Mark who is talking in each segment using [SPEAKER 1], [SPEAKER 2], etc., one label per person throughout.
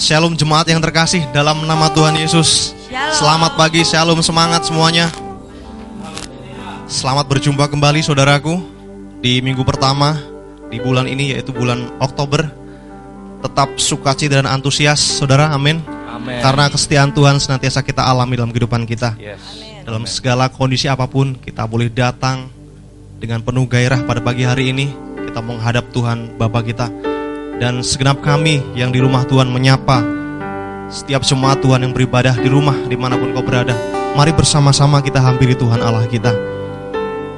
[SPEAKER 1] Shalom jemaat yang terkasih dalam nama Tuhan Yesus.
[SPEAKER 2] Shalom.
[SPEAKER 1] Selamat pagi, shalom semangat semuanya. Selamat berjumpa kembali saudaraku di minggu pertama di bulan ini yaitu bulan Oktober. Tetap sukacita dan antusias saudara, amin.
[SPEAKER 3] Amin.
[SPEAKER 1] Karena kesetiaan Tuhan senantiasa kita alami dalam kehidupan kita.
[SPEAKER 3] Yes.
[SPEAKER 1] Dalam segala kondisi apa pun kita boleh datang dengan penuh gairah pada pagi hari ini. Kita menghadap Tuhan Bapa kita dan segenap kami yang di rumah Tuhan menyapa setiap jemaat Tuhan yang beribadah di rumah di mana pun kau berada. Mari bersama-sama kita hampiri Tuhan Allah kita.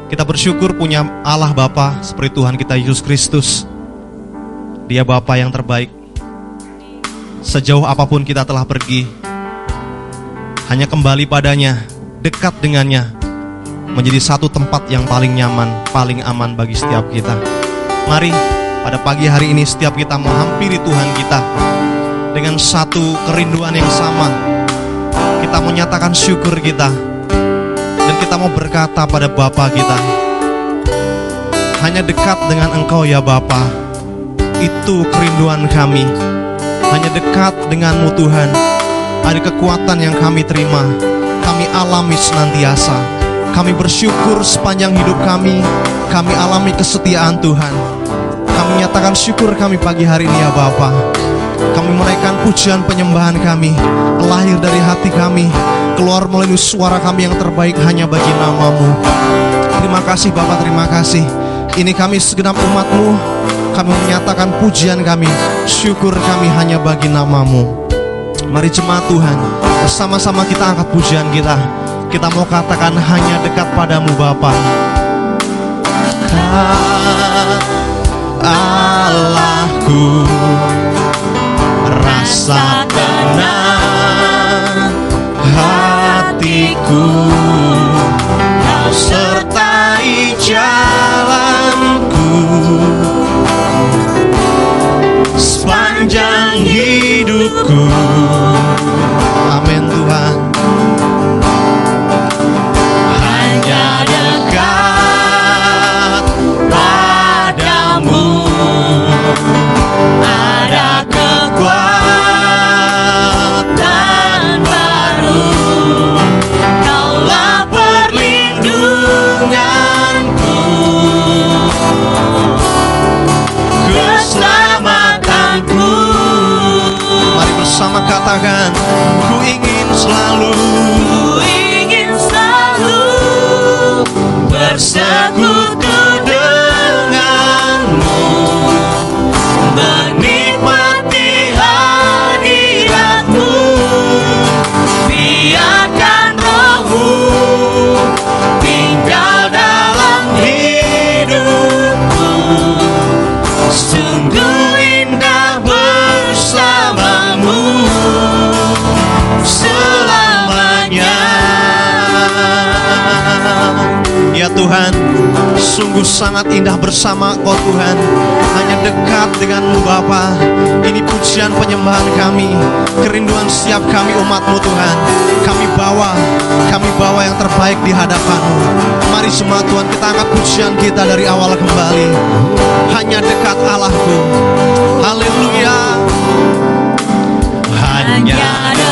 [SPEAKER 1] Kita bersyukur punya Allah Bapa seperti Tuhan kita Yesus Kristus. Dia Bapa yang terbaik. Sejauh apa pun kita telah pergi, hanya kembali padanya, dekat dengannya, menjadi satu tempat yang paling nyaman, paling aman bagi setiap kita. Mari pada pagi hari ini setiap kita menghampiri Tuhan kita dengan satu kerinduan yang sama. Kita menyatakan syukur kita dan kita mau berkata pada Bapa kita, hanya dekat dengan Engkau ya Bapa. Itu kerinduan kami. Hanya dekat denganmu Tuhan. Ada kekuatan yang kami terima. Kami alami senantiasa. Kami bersyukur sepanjang hidup kami. Kami alami kesetiaan Tuhan. Kami nyatakan syukur kami pagi hari ini ya Bapa. Kami menaikkan pujian penyembahan kami. Lahir dari hati kami. Keluar melalui suara kami yang terbaik hanya bagi namamu. Terima kasih Bapak, terima kasih. Ini kami segenap umatmu. Kami menyatakan pujian kami. Syukur kami hanya bagi namamu. Mari jemaat Tuhan Bersama-sama kita angkat pujian kita. Kita mau katakan hanya dekat padamu Bapa. Dekat Allahku Rasa tenang hatiku. Kau sertai jalanku. Sepanjang hidupku. Amin Tuhan katakan Ku ingin selalu
[SPEAKER 2] Ku ingin selalu
[SPEAKER 1] bersekutu Tuhan, sungguh sangat indah bersama Kau Tuhan. Hanya dekat denganmu Bapa. Ini pujian penyembahan kami. Kerinduan setiap kami umatmu Tuhan. Kami bawa, kami bawa yang terbaik di hadapanmu. Mari semua Tuhan kita angkat pujian kita dari awal kembali. Hanya dekat Allahku. Haleluya. Hanya dekat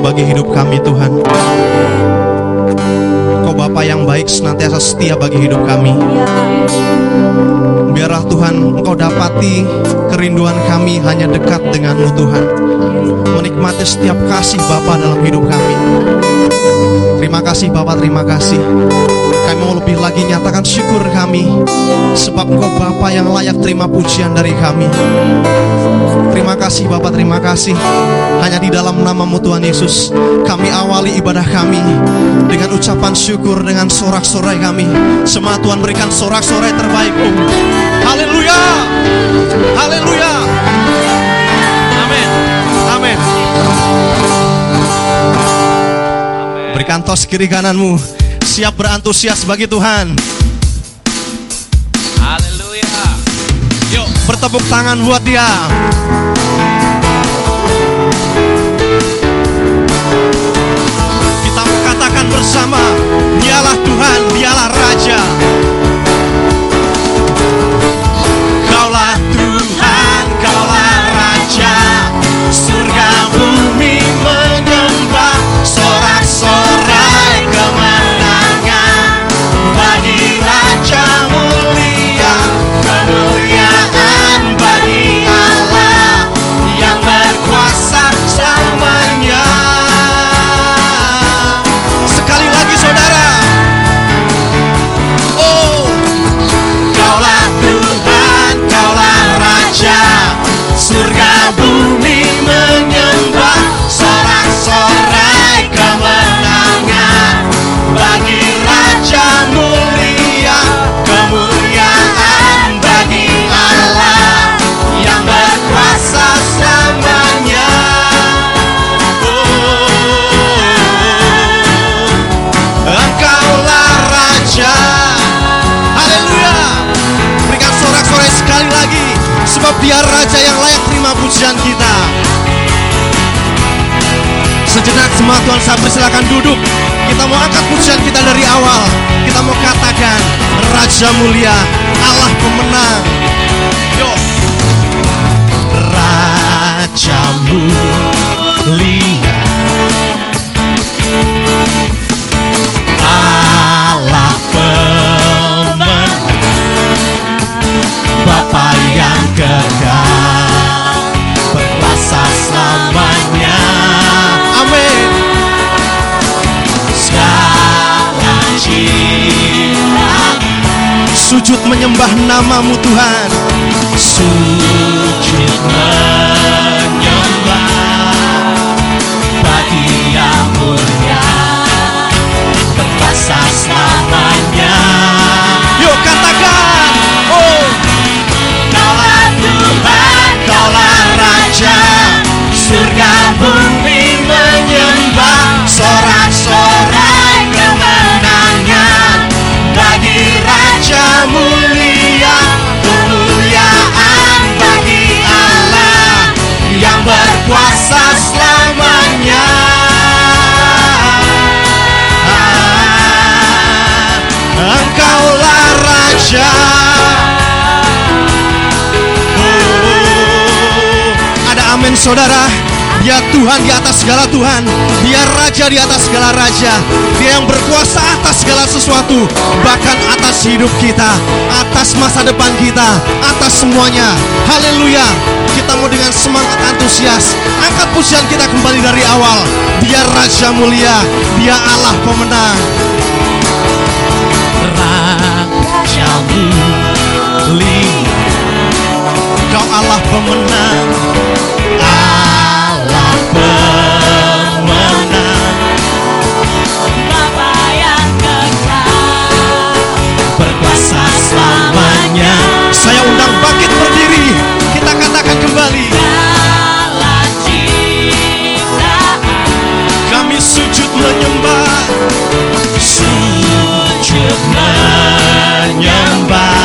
[SPEAKER 1] bagi hidup kami Tuhan. Kau Bapa yang baik senantiasa setia bagi hidup kami. Biarlah Tuhan Engkau dapati kerinduan kami hanya dekat denganmu Tuhan. Menikmati setiap kasih Bapa dalam hidup kami. Terima kasih Bapak, terima kasih. Kami mau lebih lagi nyatakan syukur kami sebab Engkau Bapa yang layak terima pujian dari kami. Terima kasih Bapak, terima kasih. Hanya di dalam namamu Tuhan Yesus, kami awali ibadah kami dengan ucapan syukur dengan sorak-sorai kami. Semua Tuhan berikan sorak-sorai terbaik. Haleluya. Haleluya. Berikan tos kiri kananmu. Siap berantusias bagi Tuhan.
[SPEAKER 3] Haleluya.
[SPEAKER 1] Yuk, bertepuk tangan buat dia. Semua Tuhan saya persilakan duduk. Kita mau angkat pujian kita dari awal. Kita mau katakan Raja mulia, Allah pemenang. Yo. Raja mulia. Sujud menyembah namamu Tuhan. Sujud menyembah Bagi yang mulia berkuasa berkuasa selamanya. Engkaulah Raja Oh, Ada amin saudara Dia Tuhan di atas segala Tuhan. Dia Raja di atas segala Raja. Dia yang berkuasa atas segala sesuatu. Bahkan atas hidup kita. Atas masa depan kita. Atas semuanya. Haleluya. Kita mau dengan semangat antusias. Angkat pujian kita kembali dari awal. Dia Raja mulia. Dia Allah pemenang. Raja mulia. Kau Allah pemenang paz.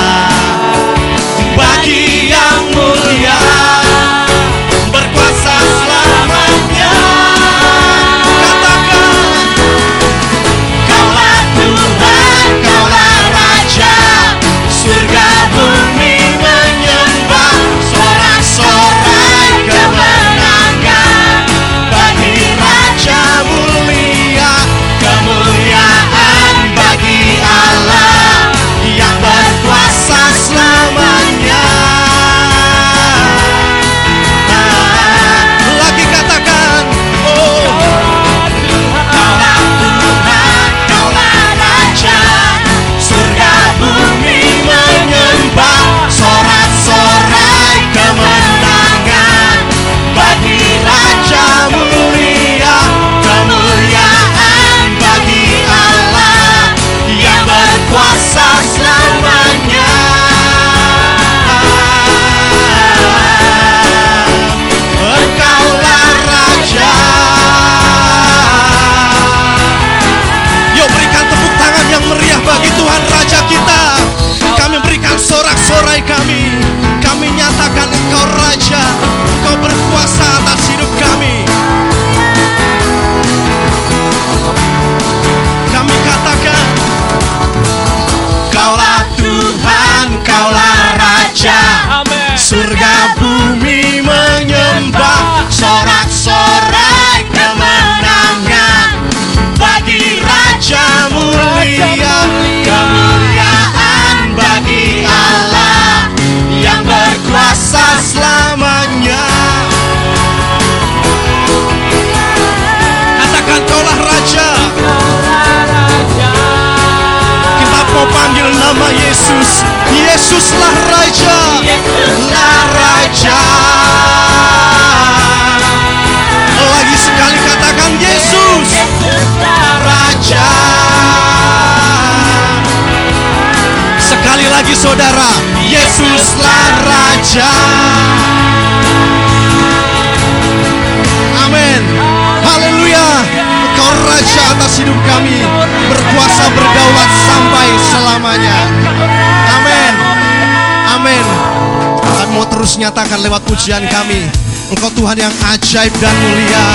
[SPEAKER 1] katakan lewat pujian kami. Engkau Tuhan yang ajaib dan mulia.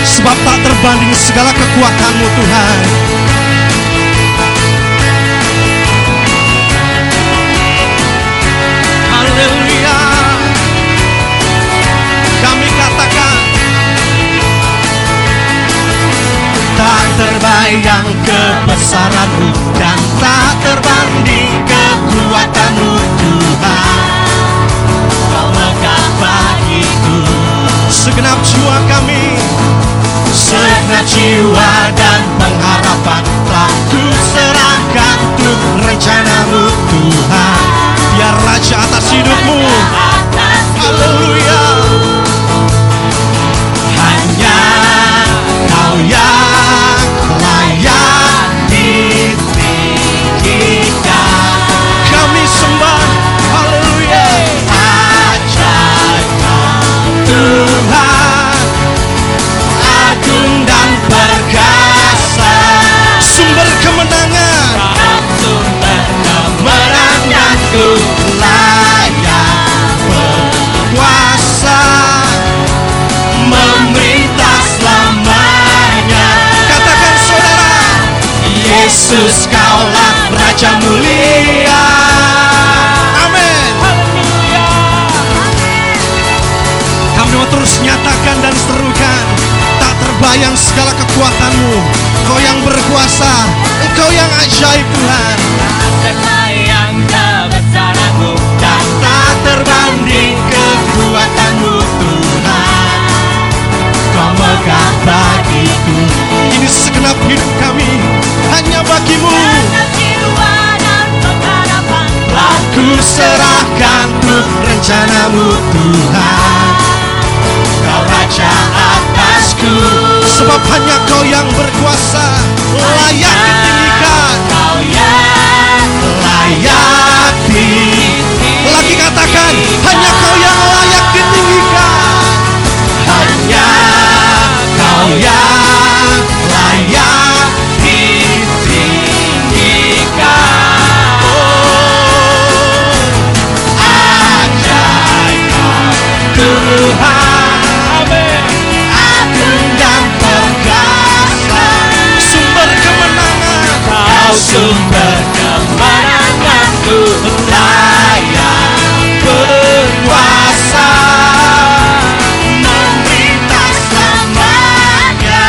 [SPEAKER 1] Sebab tak terbanding segala kekuatanmu Tuhan. sayang kebesaranmu dan tak terbanding kekuatanmu Tuhan. Kau megah bagiku. Segenap jiwa kami segenap jiwa dan pengharapan tak ku serahkan untuk rencanamu. Yesus kaulah Raja mulia. Amin. Kami mau terus nyatakan dan serukan Tak terbayang segala kekuatanmu. Kau yang berkuasa Engkau yang ajaib Tuhan.
[SPEAKER 3] Tak terbayang kebesaranmu
[SPEAKER 1] Dan tak terbanding kekuatanmu Tuhan. Kau megah bagiku. Ini segenap hidup serahkan tuh rencanamu Tuhan. Kau raja atasku. Sebab hanya kau yang berkuasa. Layak
[SPEAKER 3] sumber kemenanganku
[SPEAKER 1] Engkau yang berkuasa memerintah selamanya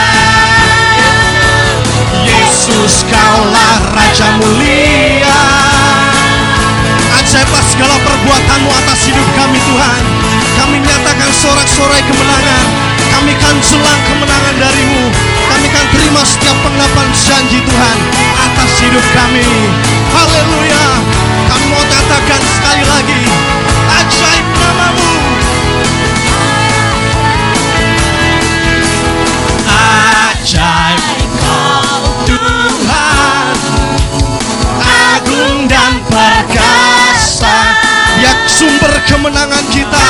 [SPEAKER 1] Yesus kaulah Raja mulia. Ajaiblah segala perbuatanmu atas hidup kami Tuhan. Kami nyatakan sorak-sorai kemenangan. Kami kan selang kemenangan darimu. Kami kan terima setiap penggapan janji Tuhan Atas hidup kami. Haleluya. Kami mau katakan sekali lagi Ajaib namamu. Ajaib kau Tuhan Agung dan perkasa Ya sumber kemenangan kita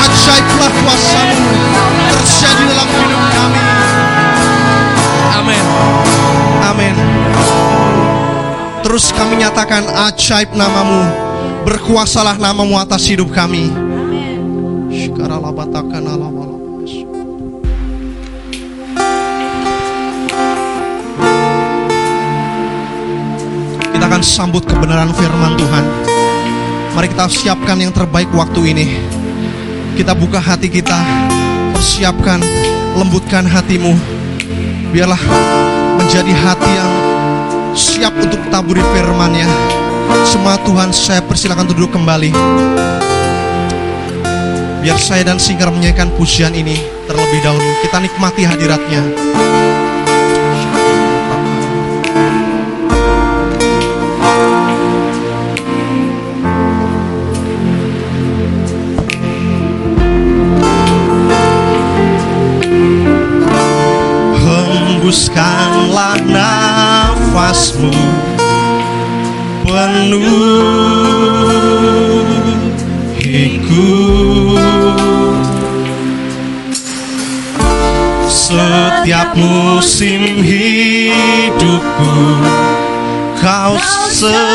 [SPEAKER 1] Ajaiblah kuasamu Terjadi dalam hidup kami. Amin Amin Terus kami nyatakan ajaib namamu Berkuasalah namamu atas hidup kami. Shikaralabatakan alawalabas. Kita akan sambut kebenaran firman Tuhan. Mari kita siapkan yang terbaik waktu ini Kita buka hati kita Persiapkan Lembutkan hatimu Biarlah menjadi hati yang siap untuk taburi firman-Nya. Semua Tuhan saya persilakan duduk kembali. Biar saya dan Singkar menyanyikan pujian ini terlebih dahulu. Kita nikmati hadiratnya. Nafasmu penuhiku Setiap musim hidupku Kau sertaku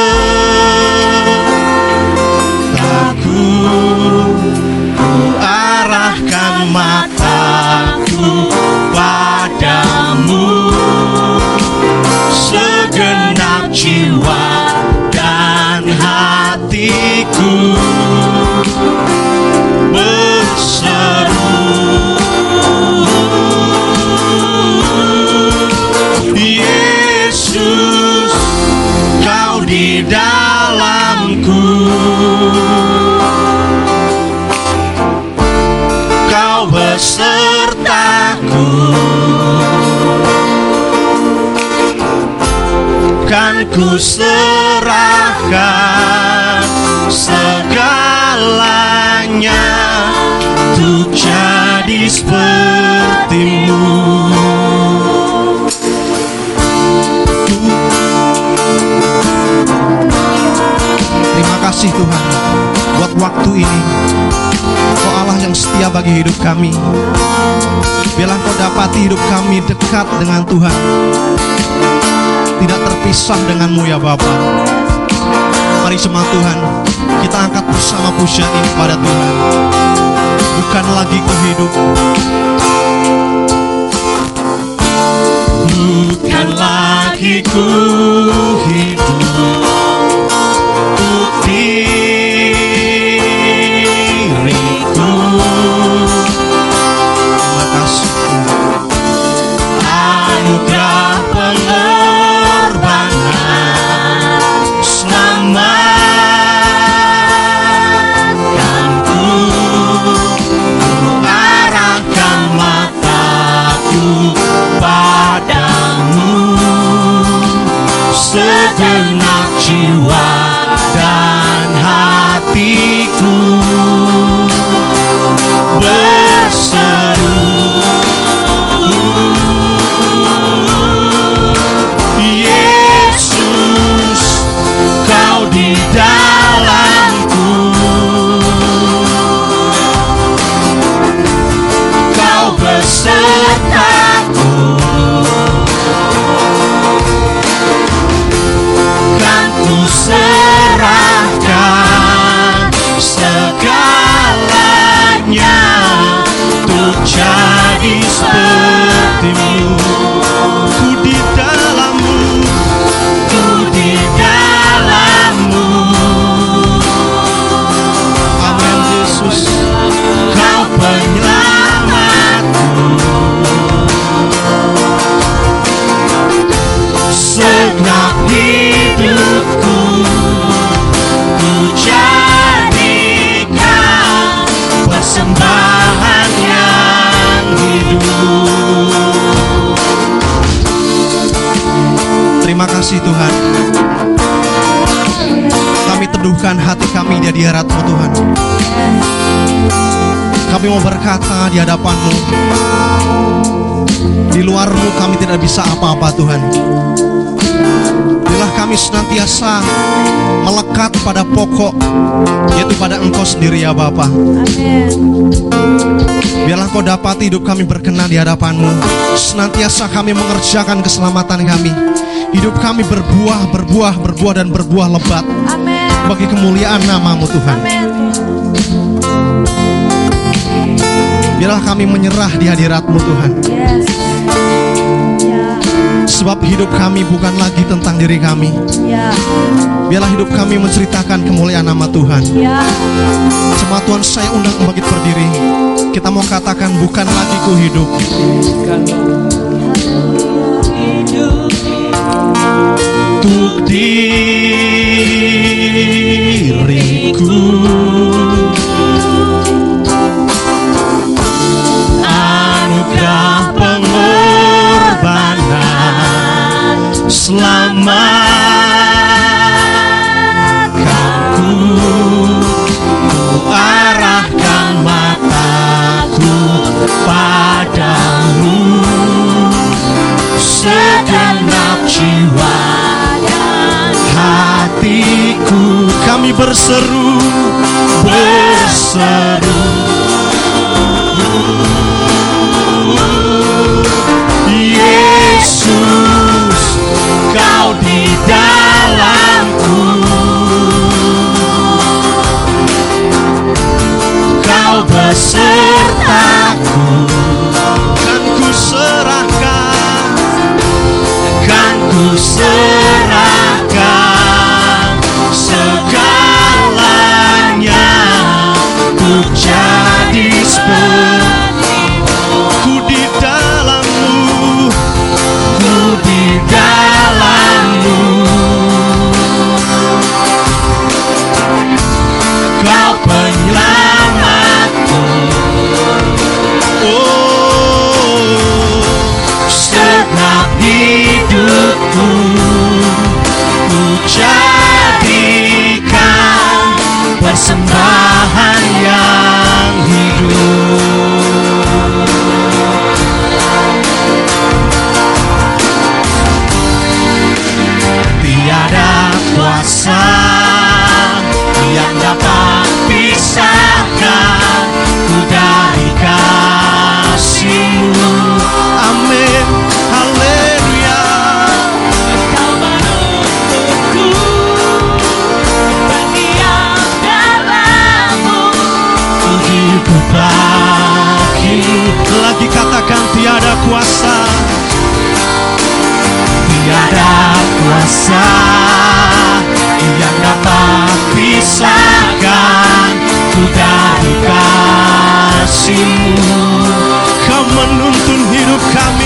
[SPEAKER 1] Ku arahkan mataku jiwa dan hatiku. Berseru Yesus Kau di dalamku ku serahkan segalanya Untuk jadi sepertimu Terima kasih Tuhan buat waktu ini. Kau Allah yang setia bagi hidup kami. Biarlah kau dapati hidup kami dekat dengan Tuhan. Tidak terpisah denganmu ya Bapa. Mari semua Tuhan, kita angkat bersama pujian ini pada Tuhan. Bukan lagi ku bukan lagi ku hidup untuk certain knocked you out. He. Kami mau berkata di hadapanmu. Di luarmu kami tidak bisa apa-apa Tuhan. Biarlah kami senantiasa melekat pada pokok, yaitu pada Engkau sendiri ya Bapa. Biarlah Kau dapat hidup kami berkenan di hadapanmu. Senantiasa kami mengerjakan keselamatan kami. Hidup kami berbuah, berbuah, berbuah dan berbuah lebat
[SPEAKER 2] Amin.
[SPEAKER 1] bagi kemuliaan namamu Tuhan.
[SPEAKER 2] Amin.
[SPEAKER 1] Biarlah kami menyerah di hadiratmu Tuhan.
[SPEAKER 2] Yes. Ya.
[SPEAKER 1] Sebab hidup kami bukan lagi tentang diri kami.
[SPEAKER 2] Ya.
[SPEAKER 1] Biarlah hidup kami menceritakan kemuliaan nama Tuhan.
[SPEAKER 2] Ya.
[SPEAKER 1] Jemaat Tuhan saya undang bangkit berdiri. Kita mau katakan bukan lagi ku hidup. Untuk diriku Selamatkanku Ku arahkan mataku padamu. Segenap jiwa dan hatiku. Kami berseru Berseru ku kuasa. Tiada kuasa yang dapat pisahkan ku dari kasihmu. Kau menuntun hidup kami,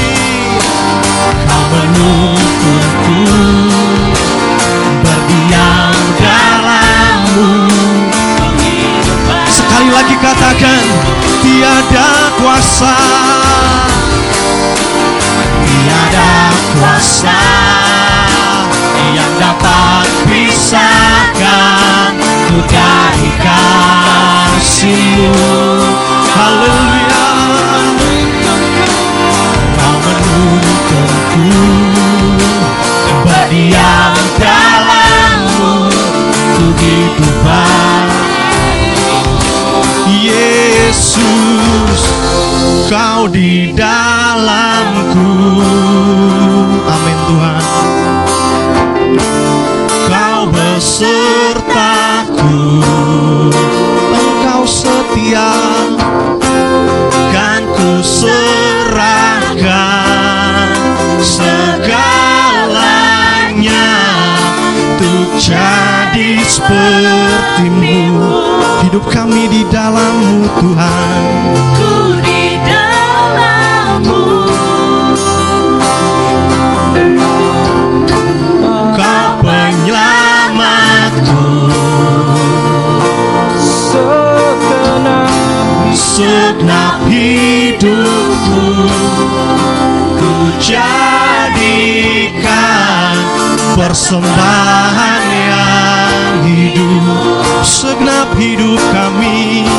[SPEAKER 1] persembahan yang hidup segenap hidup kami,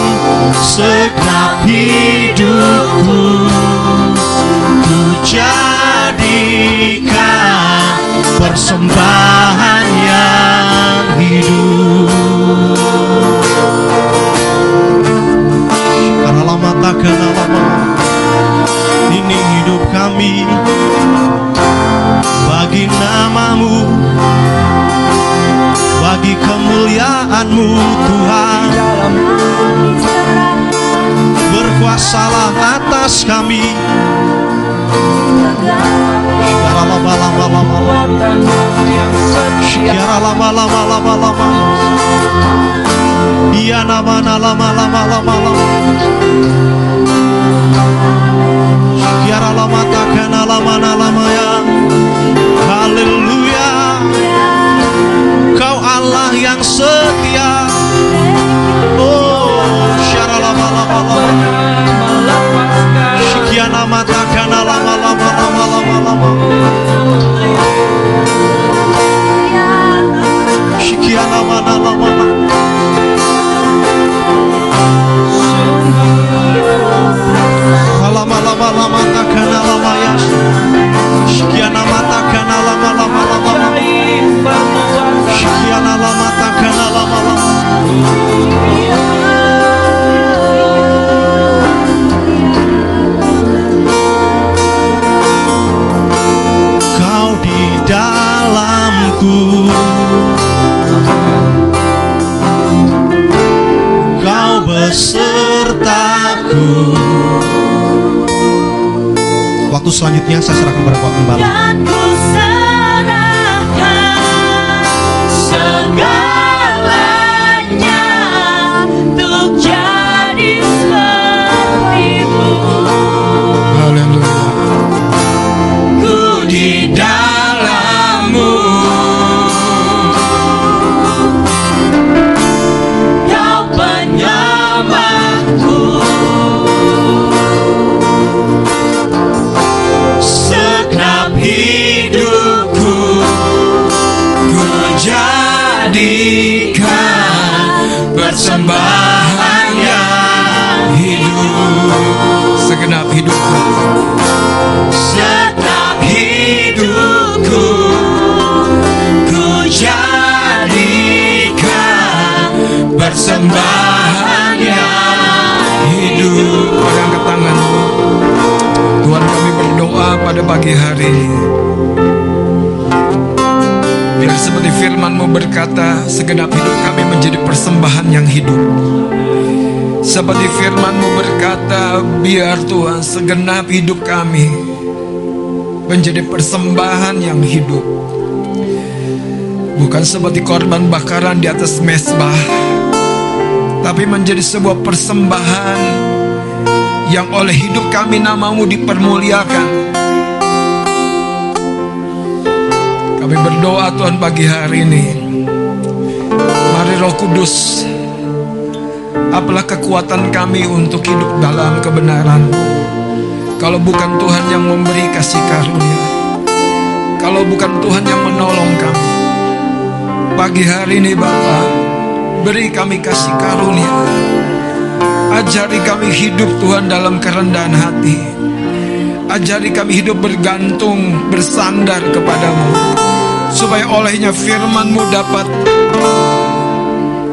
[SPEAKER 1] segenap hidupku, ku jadikan persembahan yang hidup. Karena lama takkan lama, ini hidup kami bagi namamu bagi kemuliaanmu Tuhan. Berkuasalah atas kami. Lama lama lama lama lama nama. Lama lama lama lama lama yang setia. Oh Syara lama lama lama lama lama lama lama lama lama lama Lama lama lama lama lama lama lama lama selanjutnya saya serahkan kepada Pak Gembala
[SPEAKER 3] persembahan yang hidup
[SPEAKER 4] Segenap hidupku.
[SPEAKER 3] Segenap hidupku Ku jadikan persembahan yang hidup
[SPEAKER 4] Mari angkat tanganmu. Tuhan kami berdoa pada pagi hari ini. Biar seperti firmanmu berkata, segenap hidup kami menjadi persembahan yang hidup. Seperti firmanmu berkata, biar Tuhan segenap hidup kami menjadi persembahan yang hidup. Bukan seperti korban bakaran di atas mesbah, tapi menjadi sebuah persembahan yang oleh hidup kami namamu dipermuliakan. Kami berdoa Tuhan pagi hari ini. Mari Roh Kudus, apalah kekuatan kami untuk hidup dalam kebenaran. Kalau bukan Tuhan yang memberi kasih karunia, kalau bukan Tuhan yang menolong kami, pagi hari ini Bapa, beri kami kasih karunia. Ajari kami hidup Tuhan dalam kerendahan hati. Ajari kami hidup bergantung, bersandar kepadamu. Supaya olehnya firmanmu dapat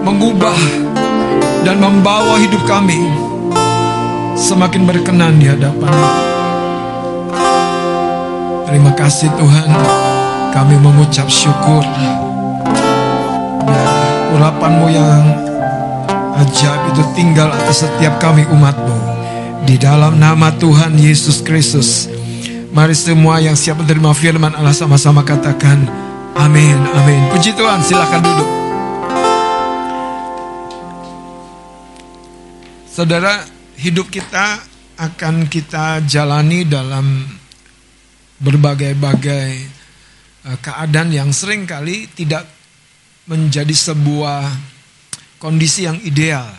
[SPEAKER 4] mengubah dan membawa hidup kami semakin berkenan di hadapan Terima kasih Tuhan, kami mengucap syukur. Urapanmu yang ajaib itu tinggal atas setiap kami umatmu. Di dalam nama Tuhan Yesus Kristus. Mari semua yang siap menerima firman Allah sama-sama katakan amin, amin. Puji Tuhan, silakan duduk. Saudara, hidup kita akan kita jalani dalam berbagai-bagai eh, keadaan yang sering kali tidak menjadi sebuah kondisi yang ideal.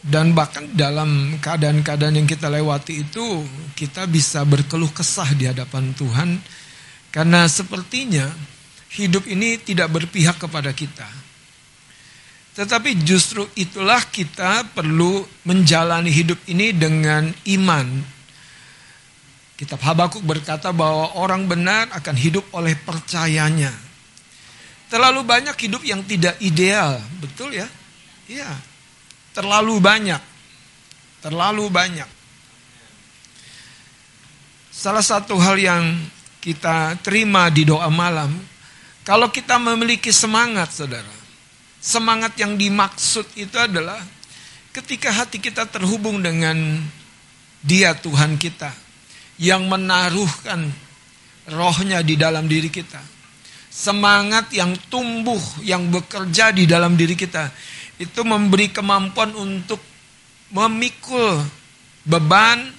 [SPEAKER 4] Dan bahkan dalam keadaan-keadaan yang kita lewati itu kita bisa berkeluh kesah di hadapan Tuhan karena sepertinya hidup ini tidak berpihak kepada kita. Tetapi justru itulah kita perlu menjalani hidup ini dengan iman. Kitab Habakuk berkata bahwa orang benar akan hidup oleh percayanya. Terlalu banyak hidup yang tidak ideal, betul ya? Iya. Terlalu banyak. Terlalu banyak. Salah satu hal yang kita terima di doa malam, kalau kita memiliki semangat, saudara, semangat yang dimaksud itu adalah ketika hati kita terhubung dengan Dia Tuhan kita yang menaruhkan rohnya di dalam diri kita. Semangat yang tumbuh, yang bekerja di dalam diri kita. Itu memberi kemampuan untuk memikul beban,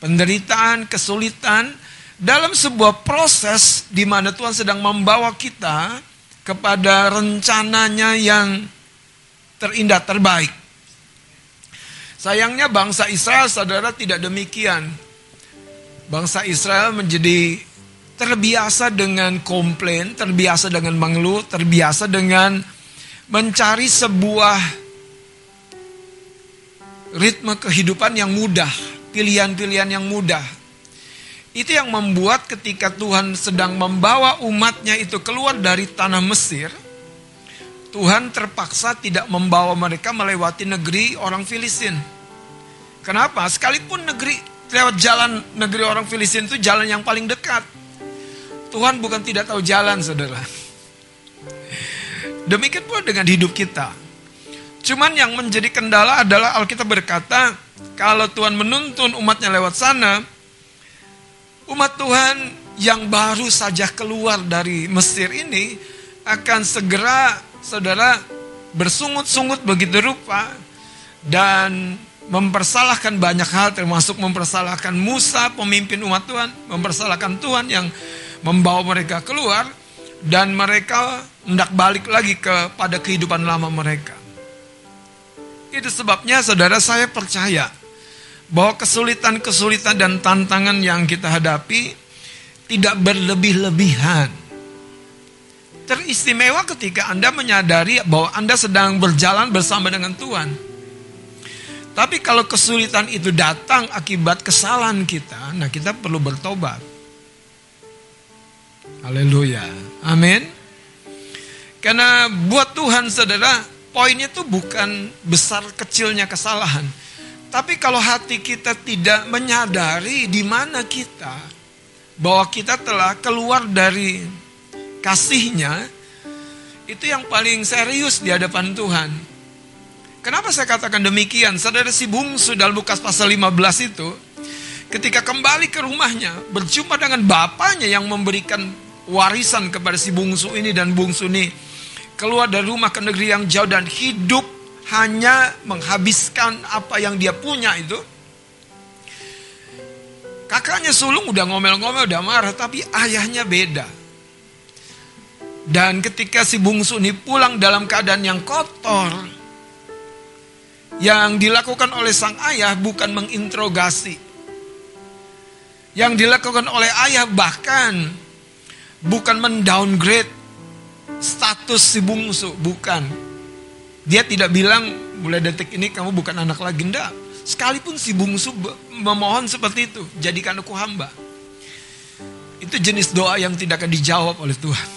[SPEAKER 4] penderitaan, kesulitan dalam sebuah proses di mana Tuhan sedang membawa kita kepada rencananya yang terindah terbaik. Sayangnya bangsa Israel saudara tidak demikian. Bangsa Israel menjadi terbiasa dengan komplain, terbiasa dengan mengeluh, terbiasa dengan mencari sebuah ritme kehidupan yang mudah pilihan-pilihan yang mudah. Itu yang membuat ketika Tuhan sedang membawa umatnya itu keluar dari tanah Mesir, Tuhan terpaksa tidak membawa mereka melewati negeri orang Filistin. Kenapa? Sekalipun negeri lewat jalan negeri orang Filistin itu jalan yang paling dekat. Tuhan bukan tidak tahu jalan, saudara. Demikian pula dengan hidup kita. Cuman yang menjadi kendala adalah Alkitab berkata, kalau Tuhan menuntun umatnya lewat sana, umat Tuhan yang baru saja keluar dari Mesir ini akan segera saudara bersungut-sungut begitu rupa dan mempersalahkan banyak hal termasuk mempersalahkan Musa pemimpin umat Tuhan, mempersalahkan Tuhan yang membawa mereka keluar dan mereka hendak balik lagi kepada kehidupan lama mereka. Itu sebabnya saudara saya percaya bahwa kesulitan-kesulitan dan tantangan yang kita hadapi tidak berlebih-lebihan. Teristimewa ketika Anda menyadari bahwa Anda sedang berjalan bersama dengan Tuhan. Tapi kalau kesulitan itu datang akibat kesalahan kita, nah kita perlu bertobat. Haleluya. Amin. Karena buat Tuhan saudara, poinnya itu bukan besar kecilnya kesalahan. Tapi kalau hati kita tidak menyadari di mana kita, bahwa kita telah keluar dari kasihnya, itu yang paling serius di hadapan Tuhan. Kenapa saya katakan demikian? Saudara si bungsu dalam Lukas pasal 15 itu, ketika kembali ke rumahnya, berjumpa dengan bapaknya yang memberikan warisan kepada si bungsu ini dan bungsu ini keluar dari rumah ke negeri yang jauh dan hidup hanya menghabiskan apa yang dia punya itu. Kakaknya sulung udah ngomel-ngomel, udah marah, tapi ayahnya beda. Dan ketika si bungsu ini pulang dalam keadaan yang kotor, yang dilakukan oleh sang ayah bukan menginterogasi. Yang dilakukan oleh ayah bahkan bukan mendowngrade status si bungsu, bukan dia tidak bilang mulai detik ini kamu bukan anak lagi. Enggak. Sekalipun si bungsu memohon seperti itu. Jadikan aku hamba. Itu jenis doa yang tidak akan dijawab oleh Tuhan.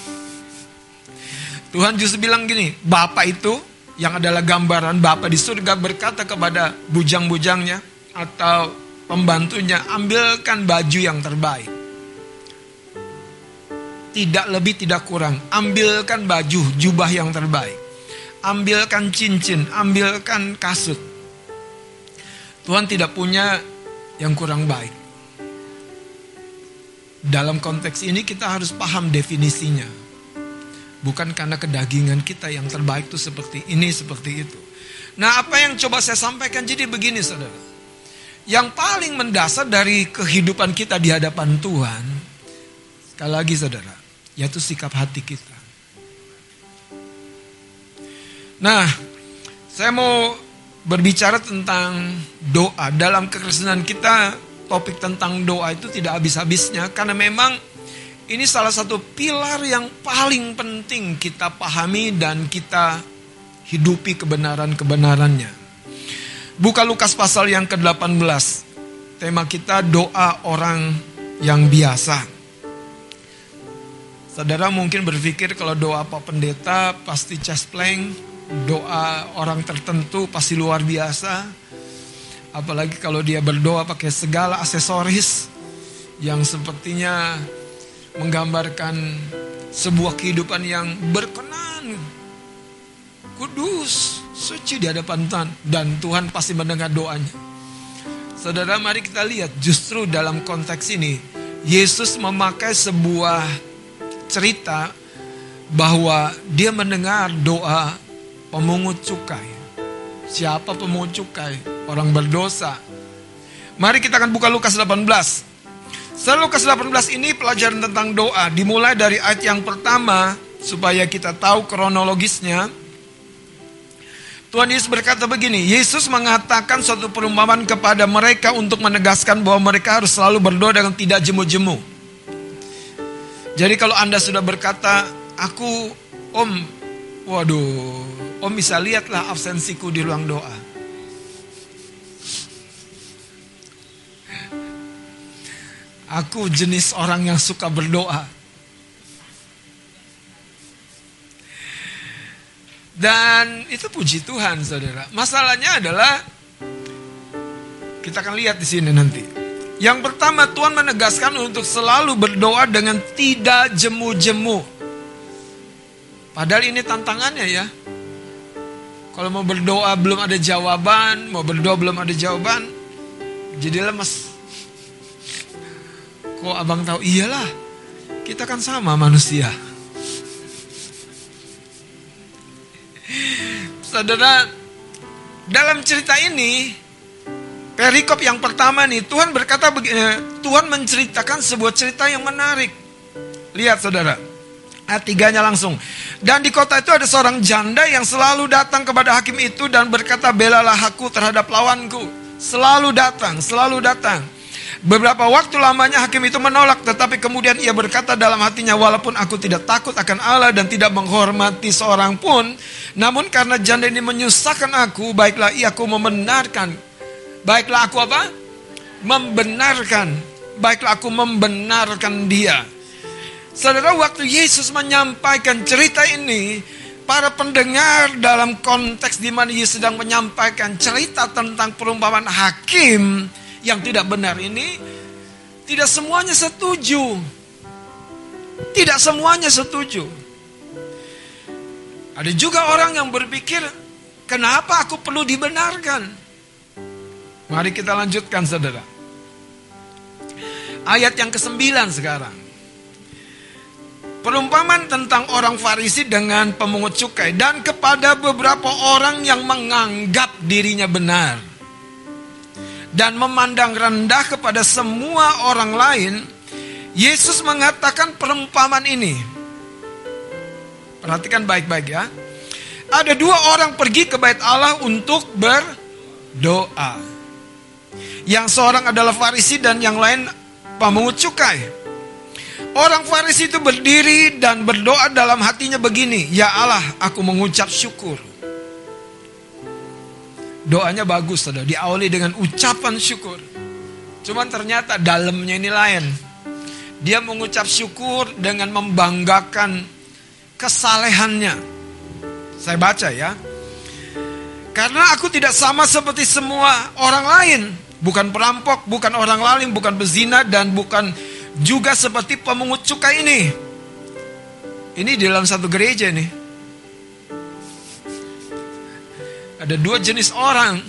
[SPEAKER 4] Tuhan justru bilang gini. Bapak itu yang adalah gambaran Bapak di surga berkata kepada bujang-bujangnya. Atau pembantunya. Ambilkan baju yang terbaik. Tidak lebih tidak kurang. Ambilkan baju jubah yang terbaik ambilkan cincin, ambilkan kasut. Tuhan tidak punya yang kurang baik. Dalam konteks ini kita harus paham definisinya. Bukan karena kedagingan kita yang terbaik itu seperti ini, seperti itu. Nah apa yang coba saya sampaikan jadi begini saudara. Yang paling mendasar dari kehidupan kita di hadapan Tuhan. Sekali lagi saudara. Yaitu sikap hati kita. Nah, saya mau berbicara tentang doa. Dalam kekristenan kita, topik tentang doa itu tidak habis-habisnya karena memang ini salah satu pilar yang paling penting kita pahami dan kita hidupi kebenaran-kebenarannya. Buka Lukas pasal yang ke-18. Tema kita doa orang yang biasa. Saudara mungkin berpikir kalau doa Pak Pendeta pasti chest plank, doa orang tertentu pasti luar biasa. Apalagi kalau dia berdoa pakai segala aksesoris yang sepertinya menggambarkan sebuah kehidupan yang berkenan, kudus, suci di hadapan Tuhan dan Tuhan pasti mendengar doanya. Saudara, mari kita lihat justru dalam konteks ini Yesus memakai sebuah cerita bahwa dia mendengar doa pemungut cukai. Siapa pemungut cukai? Orang berdosa. Mari kita akan buka Lukas 18. Setelah Lukas 18 ini pelajaran tentang doa dimulai dari ayat yang pertama supaya kita tahu kronologisnya. Tuhan Yesus berkata begini, Yesus mengatakan suatu perumpamaan kepada mereka untuk menegaskan bahwa mereka harus selalu berdoa dengan tidak jemu-jemu. Jadi kalau Anda sudah berkata, aku om, waduh, om bisa lihatlah absensiku di ruang doa. Aku jenis orang yang suka berdoa. Dan itu puji Tuhan, saudara. Masalahnya adalah kita akan lihat di sini nanti. Yang pertama, Tuhan menegaskan untuk selalu berdoa dengan tidak jemu-jemu. Padahal ini tantangannya ya. Kalau mau berdoa belum ada jawaban, mau berdoa belum ada jawaban, jadi lemes. Kok abang tahu? Iyalah, kita kan sama manusia. Saudara, dalam cerita ini, perikop yang pertama nih, Tuhan berkata begini, Tuhan menceritakan sebuah cerita yang menarik. Lihat saudara, ayat tiganya langsung. Dan di kota itu ada seorang janda yang selalu datang kepada hakim itu dan berkata, belalah aku terhadap lawanku. Selalu datang, selalu datang. Beberapa waktu lamanya hakim itu menolak, tetapi kemudian ia berkata dalam hatinya, walaupun aku tidak takut akan Allah dan tidak menghormati seorang pun, namun karena janda ini menyusahkan aku, baiklah ia aku membenarkan. Baiklah aku apa? Membenarkan. Baiklah aku membenarkan dia. Saudara, waktu Yesus menyampaikan cerita ini, para pendengar dalam konteks di mana Yesus sedang menyampaikan cerita tentang perumpamaan hakim, yang tidak benar ini tidak semuanya setuju. Tidak semuanya setuju. Ada juga orang yang berpikir, kenapa aku perlu dibenarkan? Mari kita lanjutkan saudara. Ayat yang ke-9 sekarang. Perumpamaan tentang orang Farisi dengan pemungut cukai dan kepada beberapa orang yang menganggap dirinya benar dan memandang rendah kepada semua orang lain, Yesus mengatakan perumpamaan ini. Perhatikan baik-baik ya. Ada dua orang pergi ke bait Allah untuk berdoa. Yang seorang adalah Farisi dan yang lain pemungut cukai. Orang Farisi itu berdiri dan berdoa dalam hatinya begini, "Ya Allah, aku mengucap syukur." Doanya bagus, saudara. Diawali dengan ucapan syukur. Cuman ternyata dalamnya ini lain. Dia mengucap syukur dengan membanggakan kesalehannya. Saya baca ya. Karena aku tidak sama seperti semua orang lain. Bukan perampok, bukan orang lain, bukan bezina, dan bukan juga seperti pemungut cukai ini. Ini di dalam satu gereja nih. Ada dua jenis orang.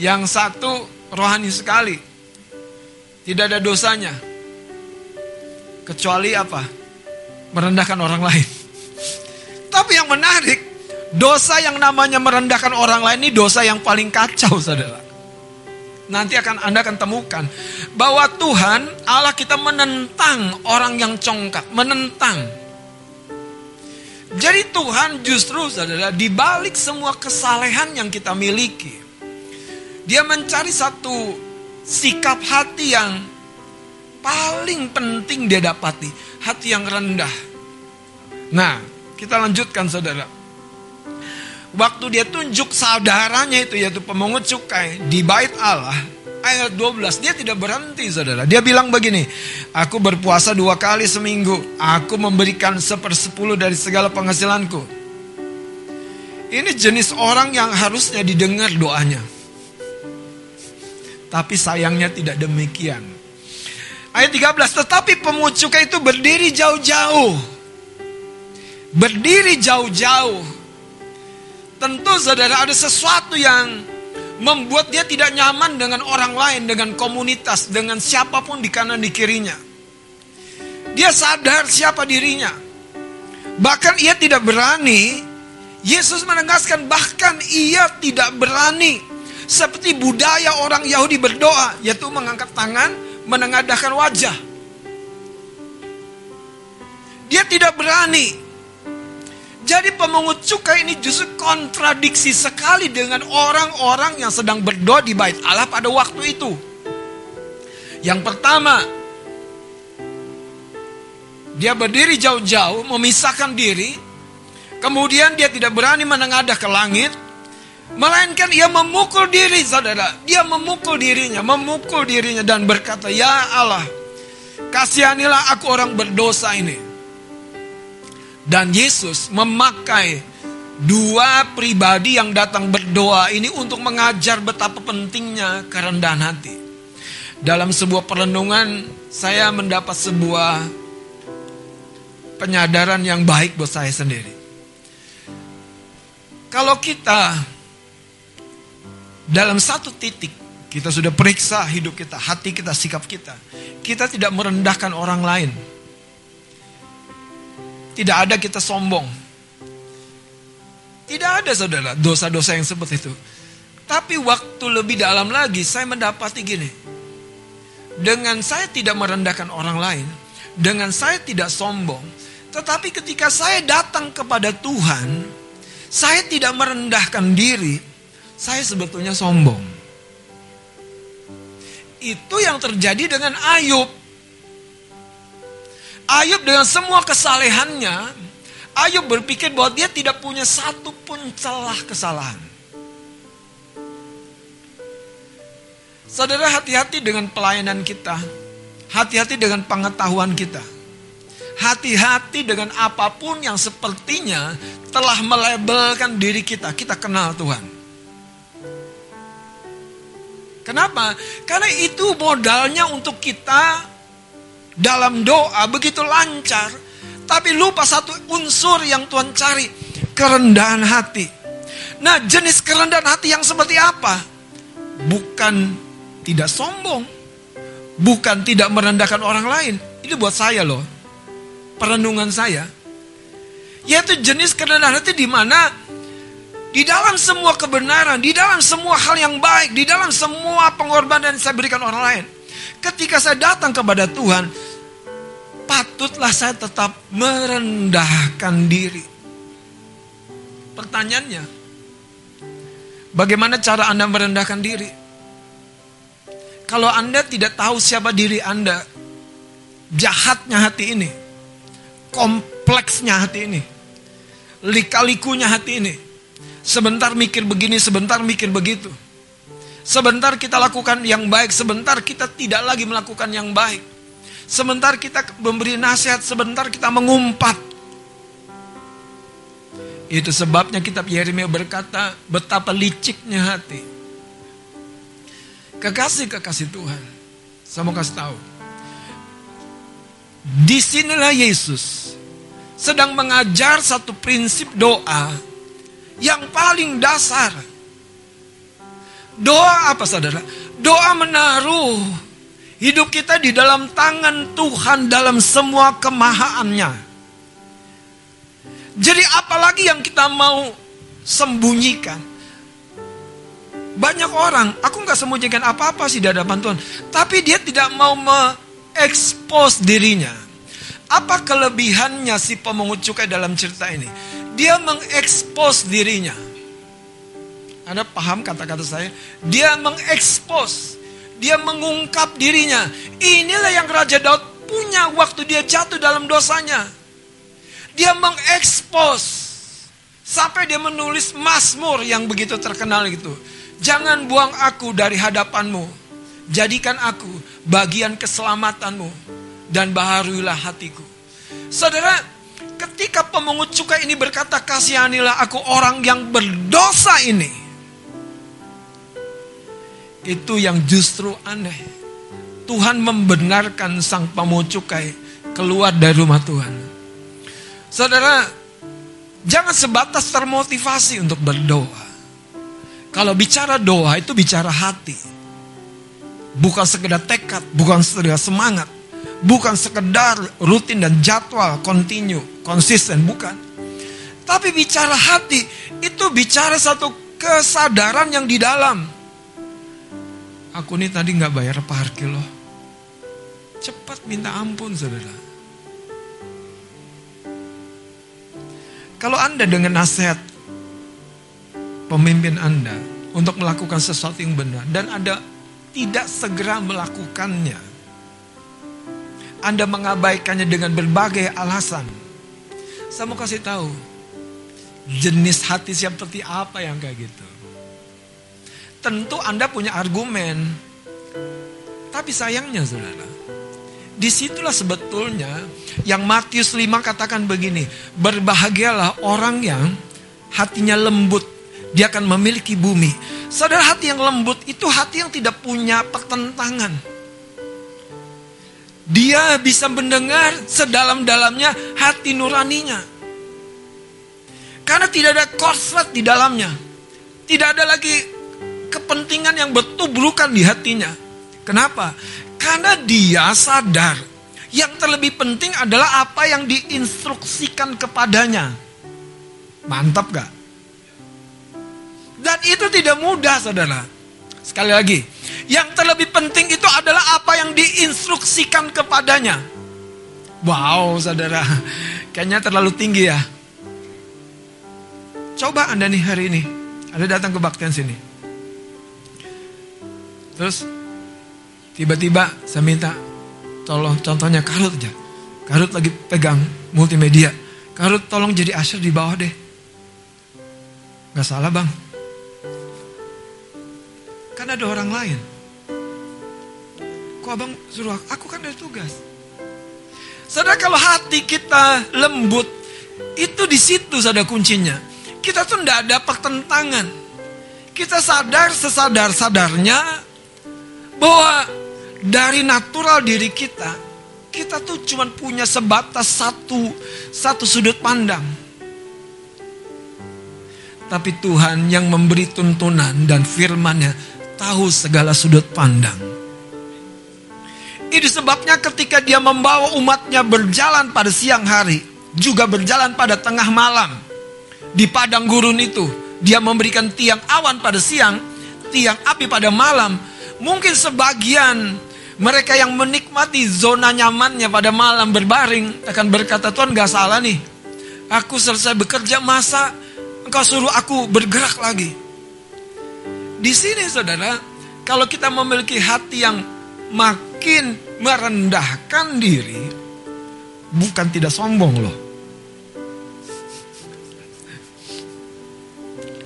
[SPEAKER 4] Yang satu rohani sekali. Tidak ada dosanya. Kecuali apa? Merendahkan orang lain. Tapi yang menarik, dosa yang namanya merendahkan orang lain ini dosa yang paling kacau, saudara. Nanti akan Anda akan temukan bahwa Tuhan Allah kita menentang orang yang congkak, menentang jadi Tuhan justru saudara di balik semua kesalehan yang kita miliki. Dia mencari satu sikap hati yang paling penting dia dapati. Hati yang rendah. Nah, kita lanjutkan saudara. Waktu dia tunjuk saudaranya itu yaitu pemungut cukai di bait Allah ayat 12 dia tidak berhenti saudara. Dia bilang begini aku berpuasa dua kali seminggu. Aku memberikan sepersepuluh dari segala penghasilanku. Ini jenis orang yang harusnya didengar doanya. Tapi sayangnya tidak demikian. Ayat 13 tetapi pemungut cukai itu berdiri jauh-jauh. Berdiri jauh-jauh Tentu saudara ada sesuatu yang membuat dia tidak nyaman dengan orang lain, dengan komunitas, dengan siapa pun di kanan di kirinya. Dia sadar siapa dirinya. Bahkan ia tidak berani, Yesus menegaskan bahkan ia tidak berani. Seperti budaya orang Yahudi berdoa, yaitu mengangkat tangan, menengadahkan wajah. Dia tidak berani. Jadi pemungut cukai ini justru kontradiksi sekali dengan orang-orang yang sedang berdoa di bait Allah pada waktu itu. Yang pertama, dia berdiri jauh-jauh, memisahkan diri, kemudian dia tidak berani menengadah ke langit, melainkan ia memukul diri, saudara. Dia memukul dirinya, memukul dirinya dan berkata, "Ya Allah, kasihanilah aku orang berdosa ini." Dan Yesus memakai dua pribadi yang datang berdoa ini untuk mengajar betapa pentingnya kerendahan hati. Dalam sebuah perlindungan saya mendapat sebuah penyadaran yang baik buat saya sendiri. Kalau kita dalam satu titik kita sudah periksa hidup kita, hati kita, sikap kita. Kita tidak merendahkan orang lain tidak ada kita sombong. Tidak ada saudara dosa-dosa yang seperti itu. Tapi waktu lebih dalam lagi saya mendapati gini. Dengan saya tidak merendahkan orang lain. Dengan saya tidak sombong. Tetapi ketika saya datang kepada Tuhan. Saya tidak merendahkan diri. Saya sebetulnya sombong. Itu yang terjadi dengan Ayub. Ayub dengan semua kesalehannya, Ayub berpikir bahwa dia tidak punya satu pun celah kesalahan. Saudara hati-hati dengan pelayanan kita. Hati-hati dengan pengetahuan kita. Hati-hati dengan apa pun yang sepertinya telah melabelkan diri kita. Kita kenal Tuhan. Kenapa? Karena itu modalnya untuk kita dalam doa begitu lancar, tapi lupa satu unsur yang Tuhan cari, kerendahan hati. Nah, jenis kerendahan hati yang seperti apa? Bukan tidak sombong, bukan tidak merendahkan orang lain. Ini buat saya loh, perenungan saya. Yaitu jenis kerendahan hati di mana di dalam semua kebenaran, di dalam semua hal yang baik, di dalam semua pengorbanan yang saya berikan orang lain. Ketika saya datang kepada Tuhan, patutlah saya tetap merendahkan diri. Pertanyaannya, bagaimana cara Anda merendahkan diri? Kalau Anda tidak tahu siapa diri Anda, jahatnya hati ini, kompleksnya hati ini, lika-likunya hati ini, sebentar mikir begini, sebentar mikir begitu. Sebentar kita lakukan yang baik, sebentar kita tidak lagi melakukan yang baik. Sebentar kita memberi nasihat, sebentar kita mengumpat. Itu sebabnya kitab Yeremia berkata betapa liciknya hati. Kekasih-kekasih Tuhan. Saya mau kasih tahu. Di sinilah Yesus sedang mengajar satu prinsip doa yang paling dasar Doa apa saudara? Doa menaruh hidup kita di dalam tangan Tuhan dalam semua kemahaannya. Jadi apalagi yang kita mau sembunyikan? Banyak orang, aku nggak sembunyikan apa-apa sih di hadapan Tuhan. Tapi dia tidak mau mengekspos dirinya. Apa kelebihannya si pemungut cukai dalam cerita ini? Dia mengekspos dirinya. Anda paham kata-kata saya? Dia mengekspos, dia mengungkap dirinya. Inilah yang Raja Daud punya waktu dia jatuh dalam dosanya. Dia mengekspos Sampai dia menulis Mazmur yang begitu terkenal itu. Jangan buang aku dari hadapanmu. Jadikan aku bagian keselamatanmu. Dan baharuilah hatiku. Saudara, ketika pemungut cukai ini berkata, kasihanilah aku orang yang berdosa ini. Itu yang justru aneh. Tuhan membenarkan sang pemungut cukai keluar dari rumah Tuhan. Saudara, jangan sebatas termotivasi untuk berdoa. Kalau bicara doa itu bicara hati. Bukan sekedar tekad, bukan sekedar semangat. Bukan sekedar rutin dan jadwal, continue, konsisten, bukan. Tapi bicara hati, itu bicara satu kesadaran yang di dalam. Aku ini tadi nggak bayar parkir loh. Cepat minta ampun saudara. Kalau Anda dengan nasihat pemimpin Anda untuk melakukan sesuatu yang benar dan Anda tidak segera melakukannya. Anda mengabaikannya dengan berbagai alasan. Saya mau kasih tahu, jenis hati seperti apa yang kayak gitu. Tentu Anda punya argumen. Tapi sayangnya saudara, di situlah sebetulnya yang Matius 5 katakan begini, berbahagialah orang yang hatinya lembut, dia akan memiliki bumi. Saudara hati yang lembut itu hati yang tidak punya pertentangan. Dia bisa mendengar sedalam-dalamnya hati nuraninya. Karena tidak ada korslet di dalamnya. Tidak ada lagi kepentingan yang bertubrukan di hatinya. Kenapa? Karena dia sadar yang terlebih penting adalah apa yang diinstruksikan kepadanya. Mantap gak? Dan itu tidak mudah saudara. Sekali lagi, yang terlebih penting itu adalah apa yang diinstruksikan kepadanya. Wow saudara, kayaknya terlalu tinggi ya. Coba anda nih hari ini, anda datang ke baktian sini. Terus tiba-tiba saya minta tolong contohnya Karut aja. Karut lagi pegang multimedia. Karut tolong jadi asher di bawah deh. Gak salah bang. Kan ada orang lain. Kok abang suruh aku? Aku kan ada tugas. Saudara kalau hati kita lembut, itu di situ ada kuncinya. Kita tuh tidak ada pertentangan. Kita sadar sesadar-sadarnya bahwa dari natural diri kita, kita tuh cuma punya sebatas satu satu sudut pandang. Tapi Tuhan yang memberi tuntunan dan firman-Nya tahu segala sudut pandang. Ini sebabnya ketika dia membawa umatnya berjalan pada siang hari, juga berjalan pada tengah malam. Di padang gurun itu, dia memberikan tiang awan pada siang, tiang api pada malam. Mungkin sebagian mereka yang menikmati zona nyamannya pada malam berbaring akan berkata, Tuhan gak salah nih. Aku selesai bekerja masa engkau suruh aku bergerak lagi. Di sini saudara, kalau kita memiliki hati yang makin merendahkan diri, bukan tidak sombong loh.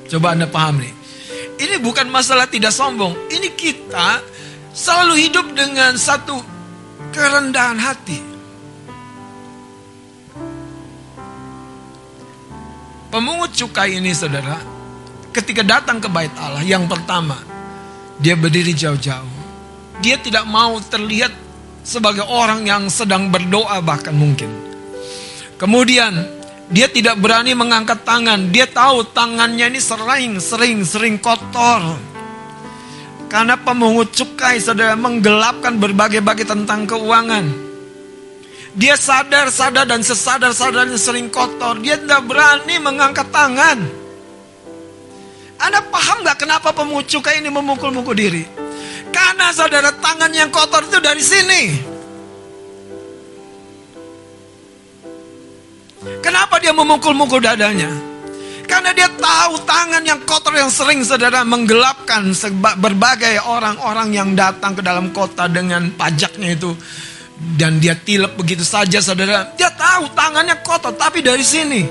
[SPEAKER 4] Coba Anda paham nih. Ini bukan masalah tidak sombong. Ini kita selalu hidup dengan satu kerendahan hati. Pemungut cukai ini saudara, ketika datang ke bait Allah yang pertama, dia berdiri jauh-jauh. Dia tidak mau terlihat sebagai orang yang sedang berdoa bahkan mungkin. Kemudian dia tidak berani mengangkat tangan. Dia tahu tangannya ini sering, sering, sering kotor. Karena pemungut cukai saudara menggelapkan berbagai-bagai tentang keuangan. Dia sadar, sadar dan sesadar-sadarnya sering kotor. Dia tidak berani mengangkat tangan. Anda paham gak kenapa pemungut cukai ini memukul-mukul diri? Karena saudara tangan yang kotor itu dari sini. Kenapa dia memukul-mukul dadanya? Karena dia tahu tangan yang kotor yang sering saudara menggelapkan berbagai orang-orang yang datang ke dalam kota dengan pajaknya itu. Dan dia tilep begitu saja saudara. Dia tahu tangannya kotor tapi dari sini.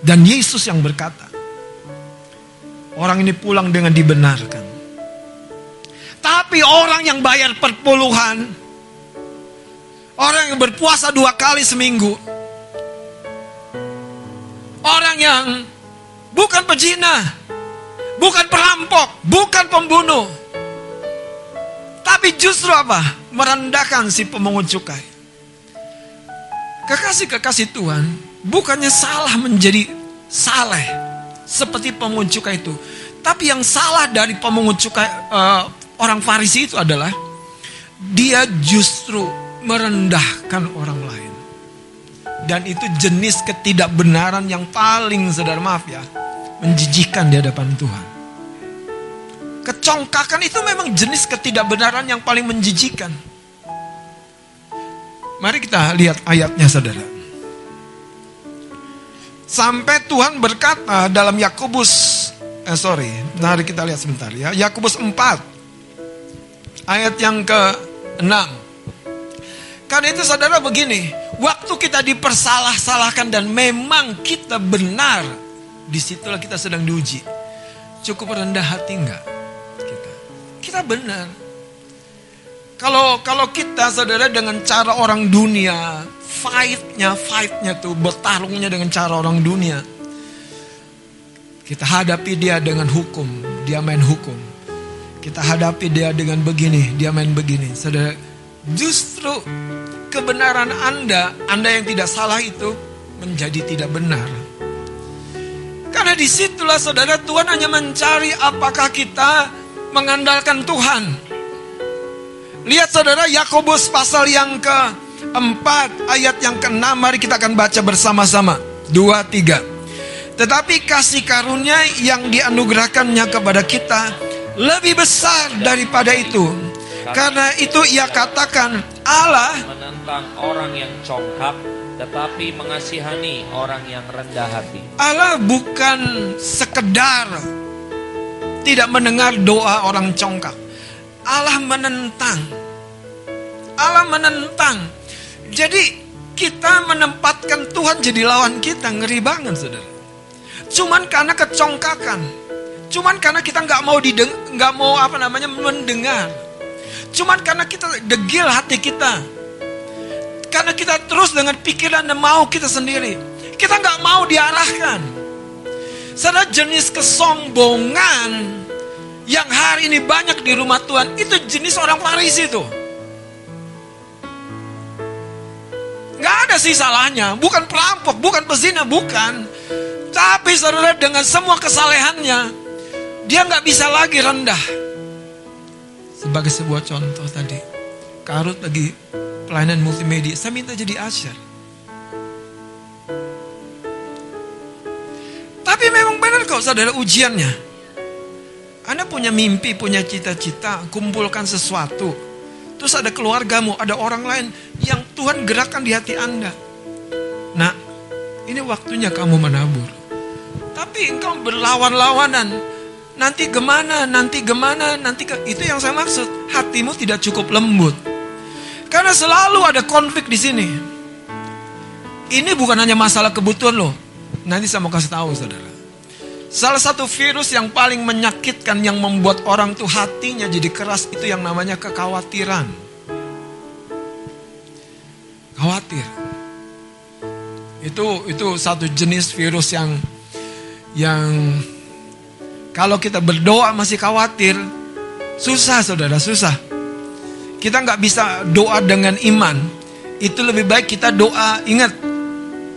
[SPEAKER 4] Dan Yesus yang berkata, orang ini pulang dengan dibenarkan. Tapi orang yang bayar perpuluhan, orang yang berpuasa dua kali seminggu, orang yang bukan pejina, bukan perampok, bukan pembunuh, tapi justru apa? Merendahkan si pemungut cukai. Kekasih-kekasih Tuhan, bukannya salah menjadi saleh seperti pemungut cukai itu. Tapi yang salah dari pemungut cukai eh, orang Farisi itu adalah dia justru merendahkan orang lain. Dan itu jenis ketidakbenaran yang paling saudara maaf ya, menjijikan di hadapan Tuhan. Kecongkakan itu memang jenis ketidakbenaran yang paling menjijikan. Mari kita lihat ayatnya saudara. Sampai Tuhan berkata dalam Yakobus eh sorry, mari kita lihat sebentar ya. Yakobus 4 ayat yang ke-6. Karena itu saudara begini, waktu kita dipersalah-salahkan dan memang kita benar, di situlah kita sedang diuji. Cukup rendah hati enggak? Kita, kita benar. Kalau kalau kita saudara dengan cara orang dunia, fight-nya, fight-nya tuh bertarungnya dengan cara orang dunia. Kita hadapi dia dengan hukum, dia main hukum. Kita hadapi dia dengan begini, dia main begini. Saudara, justru kebenaran Anda, Anda yang tidak salah itu menjadi tidak benar. Karena di situlah saudara Tuhan hanya mencari apakah kita mengandalkan Tuhan. Lihat saudara Yakobus pasal yang keempat ayat yang keenam mari kita akan baca bersama-sama. Dua, tiga. Tetapi kasih karunia yang dianugerahkannya kepada kita lebih besar daripada itu. Karena itu ia katakan Allah
[SPEAKER 5] menentang orang yang congkak tetapi mengasihani orang yang rendah hati.
[SPEAKER 4] Allah bukan sekedar tidak mendengar doa orang congkak. Allah menentang. Allah menentang. Jadi kita menempatkan Tuhan jadi lawan kita ngeri banget saudara. Cuman karena kecongkakan. Cuman karena kita nggak mau dideng, nggak mau apa namanya mendengar. Cuman karena kita degil hati kita. Karena kita terus dengan pikiran dan mau kita sendiri. Kita nggak mau diarahkan. Saudara jenis kesombongan yang hari ini banyak di rumah Tuhan itu jenis orang Farisi itu. Nggak ada sih salahnya, bukan perampok, bukan pezina, bukan. Tapi saudara dengan semua kesalehannya, dia nggak bisa lagi rendah. Sebagai sebuah contoh tadi, Karut lagi pelayanan multimedia, saya minta jadi asyar. Tapi memang benar kok saudara ujiannya. Anda punya mimpi, punya cita-cita, kumpulkan sesuatu. Terus ada keluargamu, ada orang lain yang Tuhan gerakkan di hati Anda. Nah, ini waktunya kamu menabur. Tapi engkau berlawan-lawanan. Nanti gimana, nanti gimana, nanti ke... Itu yang saya maksud. Hatimu tidak cukup lembut. Karena selalu ada konflik di sini. Ini bukan hanya masalah kebutuhan loh. Nanti saya mau kasih tahu saudara. Salah satu virus yang paling menyakitkan yang membuat orang tuh hatinya jadi keras itu yang namanya kekhawatiran. Khawatir. Itu itu satu jenis virus yang yang kalau kita berdoa masih khawatir, susah saudara, susah. Kita nggak bisa doa dengan iman. Itu lebih baik kita doa, ingat,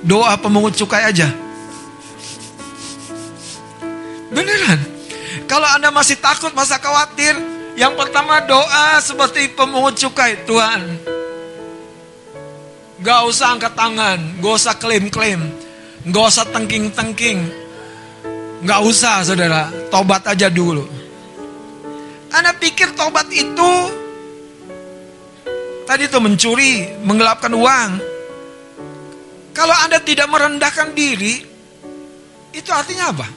[SPEAKER 4] doa pemungut cukai aja. Beneran. Kalau Anda masih takut, masa khawatir, yang pertama doa seperti pemungut cukai. Tuhan, gak usah angkat tangan, gak usah klaim-klaim, gak usah tengking-tengking. Gak usah saudara, tobat aja dulu. Anda pikir tobat itu tadi itu mencuri, menggelapkan uang. Kalau Anda tidak merendahkan diri, itu artinya apa?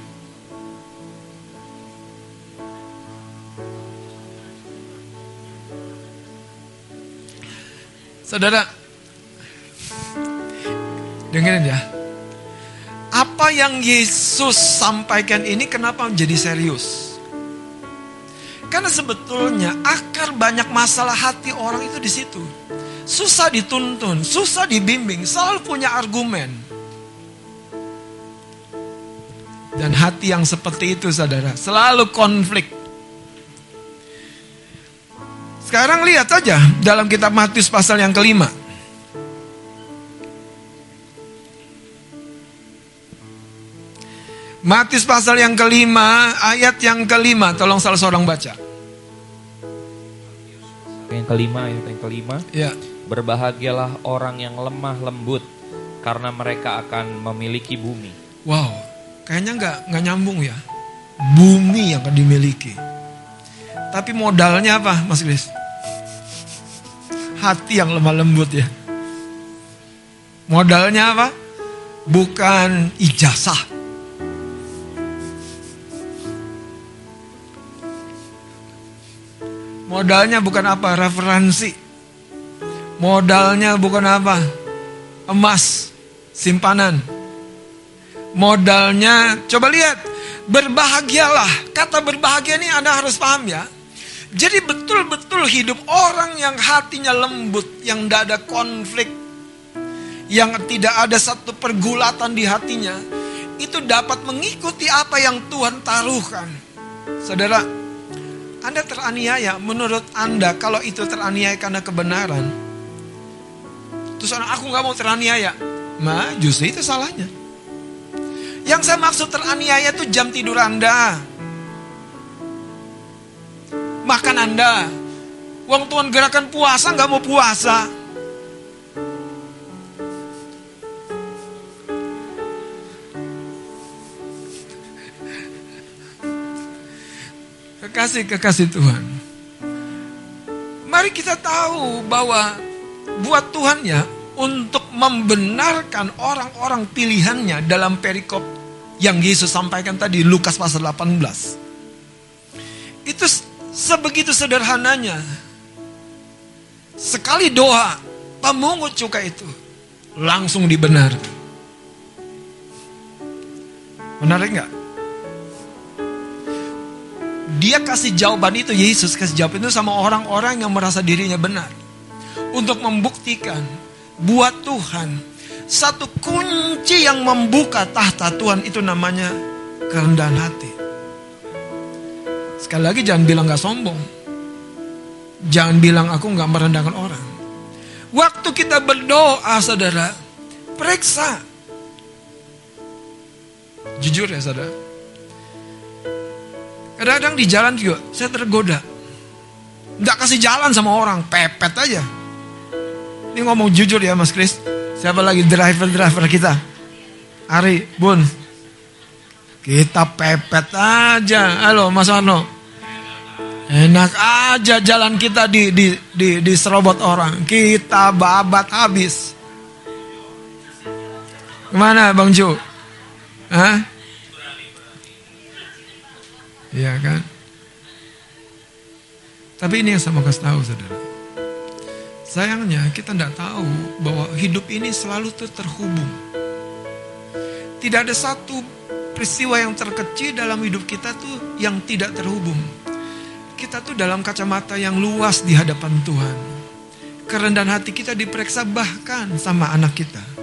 [SPEAKER 4] Saudara, dengerin ya. Apa yang Yesus sampaikan ini kenapa menjadi serius? Karena sebetulnya akar banyak masalah hati orang itu di situ. Susah dituntun, susah dibimbing, selalu punya argumen. Dan hati yang seperti itu saudara, selalu konflik. Sekarang lihat saja dalam kitab Matius pasal yang kelima. Matius pasal yang kelima, ayat yang kelima. Tolong salah seorang baca.
[SPEAKER 5] Yang kelima, ayat yang kelima.
[SPEAKER 4] Ya.
[SPEAKER 5] Berbahagialah orang yang lemah lembut, karena mereka akan memiliki bumi.
[SPEAKER 4] Wow, kayaknya nggak nggak nyambung ya. Bumi yang akan dimiliki. Tapi modalnya apa, Mas Kris? Hati yang lemah lembut ya. Modalnya apa? Bukan ijazah. Modalnya bukan apa? Referensi. Modalnya bukan apa? Emas, simpanan. Modalnya, coba lihat, berbahagialah. Kata berbahagia ini Anda harus paham ya. Jadi betul-betul hidup orang yang hatinya lembut, yang tidak ada konflik, yang tidak ada satu pergulatan di hatinya, itu dapat mengikuti apa yang Tuhan taruhkan. Saudara, Anda teraniaya, menurut Anda kalau itu teraniaya karena kebenaran, terus orang aku nggak mau teraniaya, nah justru itu salahnya. Yang saya maksud teraniaya itu jam tidur Anda, makan Anda. Uang Tuhan gerakan puasa nggak mau puasa. Kekasih-kekasih Tuhan. Mari kita tahu bahwa buat Tuhan ya untuk membenarkan orang-orang pilihannya dalam perikop yang Yesus sampaikan tadi Lukas pasal 18. Itu sebegitu sederhananya. Sekali doa pemungut cukai itu langsung dibenarkan. Menarik nggak? Dia kasih jawaban itu, Yesus kasih jawaban itu sama orang-orang yang merasa dirinya benar. Untuk membuktikan buat Tuhan satu kunci yang membuka tahta Tuhan itu namanya kerendahan hati. Sekali lagi jangan bilang gak sombong. Jangan bilang aku gak merendahkan orang. Waktu kita berdoa saudara, periksa. Jujur ya saudara. Kadang-kadang di jalan juga saya tergoda. Gak kasih jalan sama orang, pepet aja. Ini ngomong jujur ya Mas Kris. Siapa lagi driver-driver kita? Ari, Bun. Kita pepet aja. Halo Mas Arno. Enak aja jalan kita di di di, di serobot orang. Kita babat habis. Ke mana Bang Ju? Hah? Iya kan? Tapi ini yang saya mau kasih tahu saudara. Sayangnya kita tidak tahu bahwa hidup ini selalu tuh terhubung. Tidak ada satu peristiwa yang terkecil dalam hidup kita tuh yang tidak terhubung. Kita tuh dalam kacamata yang luas di hadapan Tuhan. Kerendahan hati kita diperiksa bahkan sama anak kita.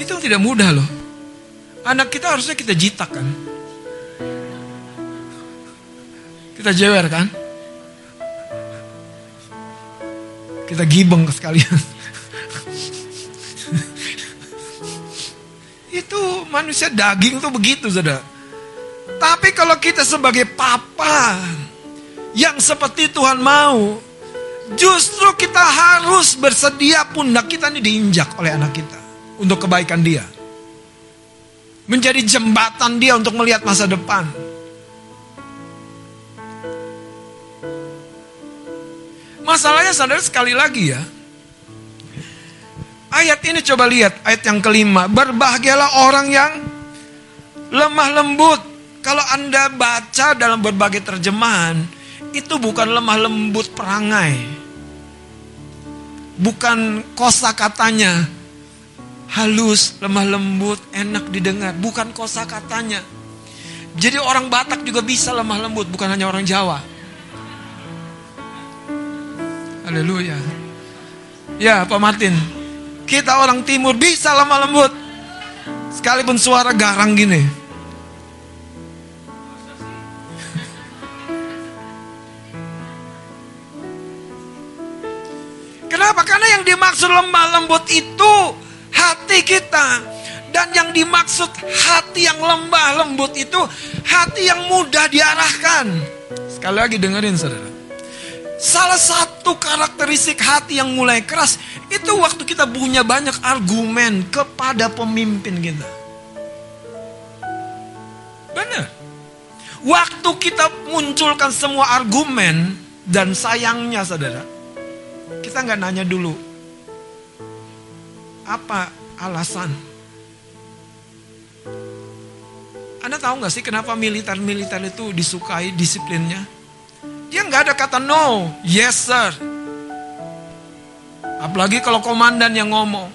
[SPEAKER 4] Itu tidak mudah loh. Anak kita harusnya kita jitak kan. Kita jewer kan. Kita gibeng sekalian. itu manusia daging tuh begitu saudara. Tapi kalau kita sebagai papa yang seperti Tuhan mau, justru kita harus bersedia pundak kita ini diinjak oleh anak kita untuk kebaikan dia. Menjadi jembatan dia untuk melihat masa depan. Masalahnya saudara sekali lagi ya. Ayat ini coba lihat, ayat yang kelima. Berbahagialah orang yang lemah lembut. Kalau Anda baca dalam berbagai terjemahan, itu bukan lemah lembut perangai. bukan kosa katanya halus, lemah lembut, enak didengar, bukan kosa katanya. Jadi orang Batak juga bisa lemah lembut, bukan hanya orang Jawa. Haleluya. Ya, Pak Martin. Kita orang timur bisa lemah lembut. Sekalipun suara garang gini. Kenapa? Karena yang dimaksud lemah lembut itu hati kita. Dan yang dimaksud hati yang lembah lembut itu hati yang mudah diarahkan. Sekali lagi dengerin saudara. Salah satu karakteristik hati yang mulai keras itu waktu kita punya banyak argumen kepada pemimpin kita. Benar. Waktu kita munculkan semua argumen dan sayangnya saudara, kita nggak nanya dulu apa alasan. Anda tahu nggak sih kenapa militer-militer itu disukai disiplinnya? Dia nggak ada kata no, yes sir. Apalagi kalau komandan yang ngomong.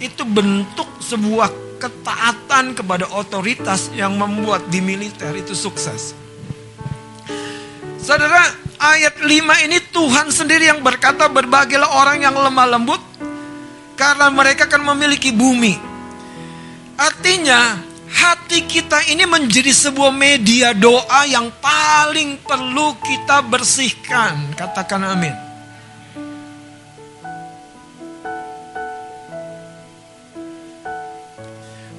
[SPEAKER 4] Itu bentuk sebuah ketaatan kepada otoritas yang membuat di militer itu sukses. Saudara, ayat 5 ini Tuhan sendiri yang berkata berbagilah orang yang lemah lembut karena mereka akan memiliki bumi. Artinya, hati kita ini menjadi sebuah media doa yang paling perlu kita bersihkan. Katakan amin.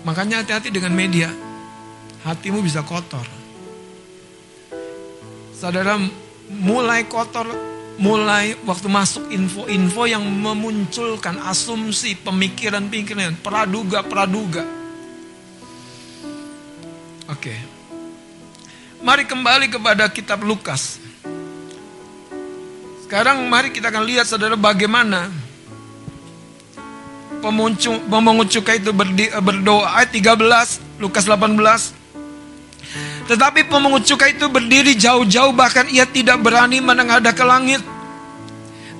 [SPEAKER 4] Makanya hati-hati dengan media. Hatimu bisa kotor. Saudara mulai kotor mulai waktu masuk info-info yang memunculkan asumsi, pemikiran-pemikiran, praduga-praduga. Oke. Mari kembali kepada kitab Lukas. Sekarang mari kita akan lihat saudara bagaimana pemungut cukai itu berdoa ayat 13 Lukas 18 tetapi pemungut cukai itu berdiri jauh-jauh bahkan ia tidak berani menengadah ke langit.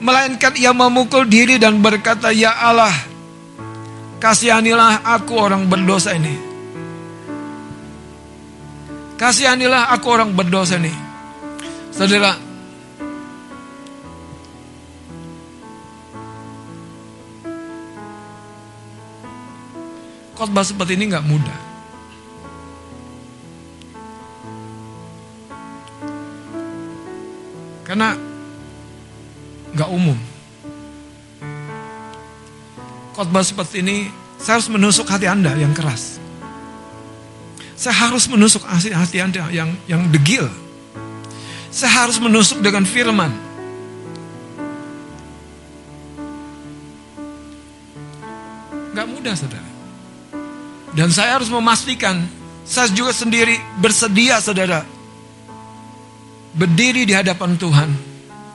[SPEAKER 4] Melainkan ia memukul diri dan berkata, Ya Allah, kasihanilah aku orang berdosa ini. Kasihanilah aku orang berdosa ini. Saudara, khotbah seperti ini nggak mudah. Karena nggak umum. Khotbah seperti ini, saya harus menusuk hati Anda yang keras. Saya harus menusuk hati, Anda yang yang degil. Saya harus menusuk dengan firman. Gak mudah saudara. Dan saya harus memastikan, saya juga sendiri bersedia saudara berdiri di hadapan Tuhan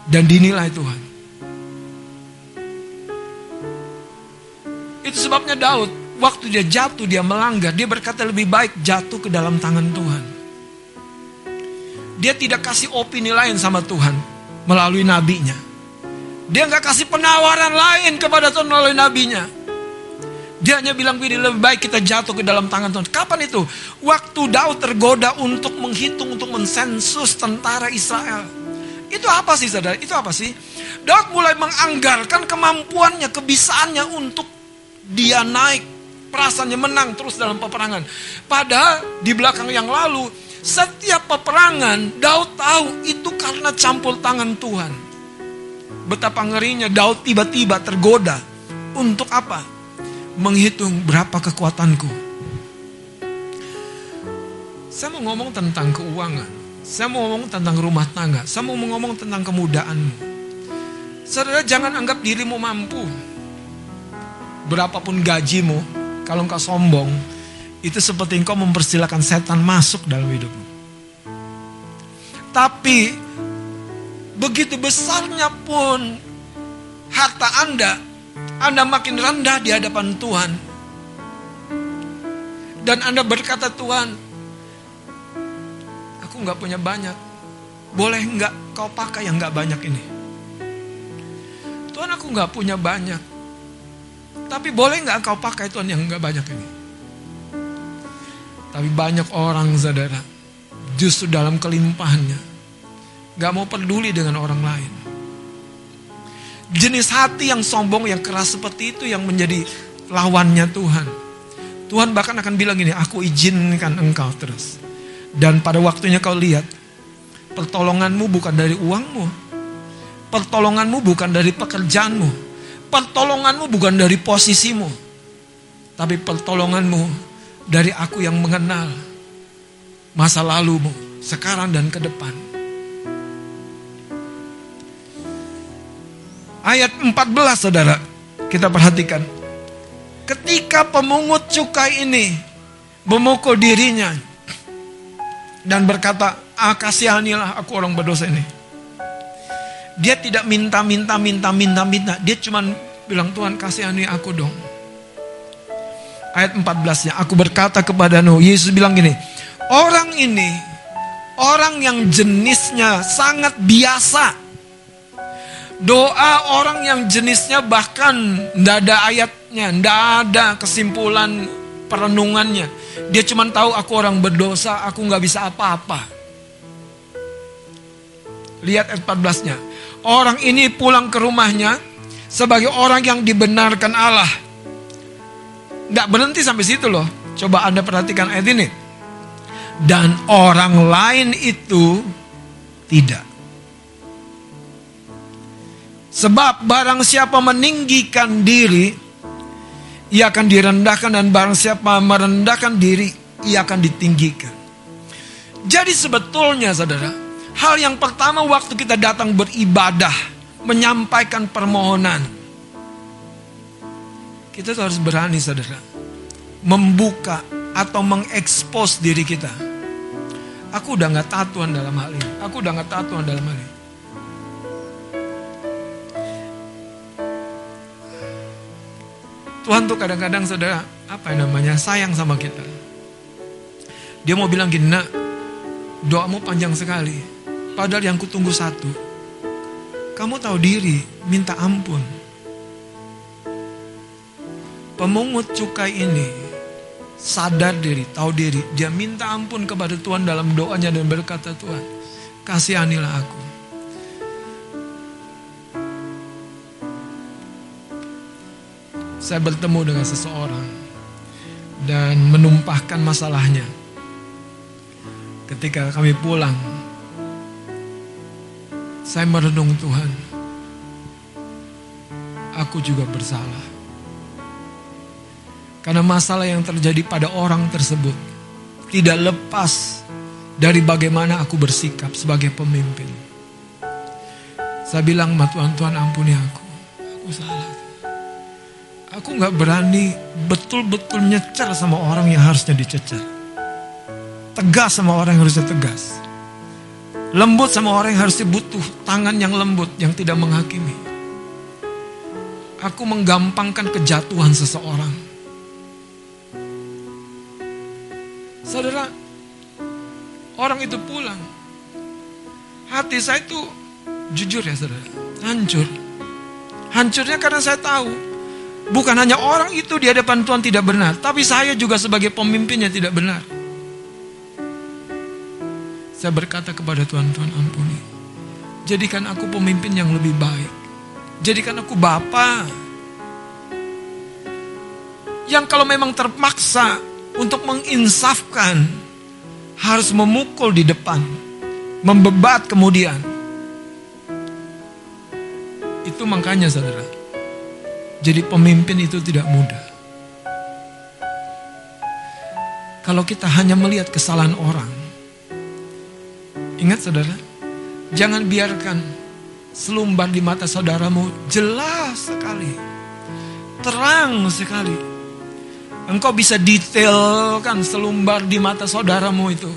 [SPEAKER 4] dan dinilai Tuhan. Itu sebabnya Daud, waktu dia jatuh, dia melanggar, dia berkata lebih baik jatuh ke dalam tangan Tuhan. Dia tidak kasih opini lain sama Tuhan melalui nabinya. Dia nggak kasih penawaran lain kepada Tuhan melalui nabinya. Dia hanya bilang begini, lebih baik kita jatuh ke dalam tangan Tuhan. Kapan itu? Waktu Daud tergoda untuk menghitung, untuk mensensus tentara Israel. Itu apa sih saudara? Itu apa sih? Daud mulai menganggarkan kemampuannya, kebisaannya untuk dia naik. Perasaannya menang terus dalam peperangan. Padahal di belakang yang lalu, setiap peperangan Daud tahu itu karena campur tangan Tuhan. Betapa ngerinya Daud tiba-tiba tergoda. Untuk apa? Menghitung berapa kekuatanku. Saya mau ngomong tentang keuangan. Saya mau ngomong tentang rumah tangga. Saya mau ngomong tentang kemudaanmu. Saudara jangan anggap dirimu mampu. Berapapun gajimu, kalau engkau sombong, itu seperti engkau mempersilahkan setan masuk dalam hidupmu. Tapi begitu besarnya pun harta Anda anda makin rendah di hadapan Tuhan. Dan Anda berkata Tuhan, aku nggak punya banyak. boleh nggak kau pakai yang nggak banyak ini? Tuhan aku nggak punya banyak. Tapi boleh nggak kau pakai Tuhan yang nggak banyak ini? Tapi banyak orang saudara justru dalam kelimpahannya nggak mau peduli dengan orang lain. Jenis hati yang sombong yang keras seperti itu yang menjadi lawannya Tuhan. Tuhan bahkan akan bilang gini, aku izinkan engkau terus. Dan pada waktunya kau lihat, pertolonganmu bukan dari uangmu. Pertolonganmu bukan dari pekerjaanmu. Pertolonganmu bukan dari posisimu. Tapi pertolonganmu dari aku yang mengenal masa lalumu, sekarang dan ke depan. Ayat 14 saudara, kita perhatikan. Ketika pemungut cukai ini memukul dirinya dan berkata, ah kasihanilah aku orang berdosa ini. Dia tidak minta, minta, minta, minta, minta. Dia cuma bilang, Tuhan kasihani aku dong. Ayat 14-nya, aku berkata kepada Nuh, Yesus bilang gini, orang ini, orang yang jenisnya sangat biasa. Doa orang yang jenisnya bahkan tidak ada ayatnya, tidak ada kesimpulan perenungannya. Dia cuma tahu aku orang berdosa, aku nggak bisa apa-apa. Lihat ayat 14-nya. Orang ini pulang ke rumahnya sebagai orang yang dibenarkan Allah. Nggak berhenti sampai situ loh. Coba Anda perhatikan ayat ini. Dan orang lain itu tidak. Sebab barang siapa meninggikan diri, ia akan direndahkan dan barang siapa merendahkan diri, ia akan ditinggikan. Jadi sebetulnya saudara, hal yang pertama waktu kita datang beribadah, menyampaikan permohonan, kita harus berani saudara, membuka atau mengekspos diri kita. Aku udah nggak tatuan dalam hal ini. Aku udah nggak tatuan dalam hal ini. Tuhan tuh kadang-kadang saudara, apa yang namanya, sayang sama kita. Dia mau bilang gini, nak, doamu panjang sekali. Padahal yang kutunggu satu. Kamu tahu diri, minta ampun. Pemungut cukai ini sadar diri, tahu diri. Dia minta ampun kepada Tuhan dalam doanya dan berkata, Tuhan, kasihanilah aku. Saya bertemu dengan seseorang dan menumpahkan masalahnya. Ketika kami pulang, saya merenung Tuhan. Aku juga bersalah. Karena masalah yang terjadi pada orang tersebut tidak lepas dari bagaimana aku bersikap sebagai pemimpin. Saya bilang, "Ma Tuhan, Tuhan ampuni aku. Aku salah." Aku nggak berani betul-betul nyecer sama orang yang harusnya dicecer. Tegas sama orang yang harusnya tegas. Lembut sama orang yang harusnya butuh tangan yang lembut yang tidak menghakimi. Aku menggampangkan kejatuhan seseorang. Saudara, orang itu pulang. Hati saya itu jujur ya saudara, hancur. Hancurnya karena saya tahu Bukan hanya orang itu di hadapan Tuhan tidak benar, tapi saya juga sebagai pemimpinnya tidak benar. Saya berkata kepada Tuhan, Tuhan ampuni. Jadikan aku pemimpin yang lebih baik. Jadikan aku bapa. Yang kalau memang terpaksa untuk menginsafkan, harus memukul di depan, membebat kemudian. Itu makanya saudara, jadi pemimpin itu tidak mudah. Kalau kita hanya melihat kesalahan orang, ingat saudara, jangan biarkan selumbar di mata saudaramu jelas sekali, terang sekali. Engkau bisa detailkan selumbar di mata saudaramu itu.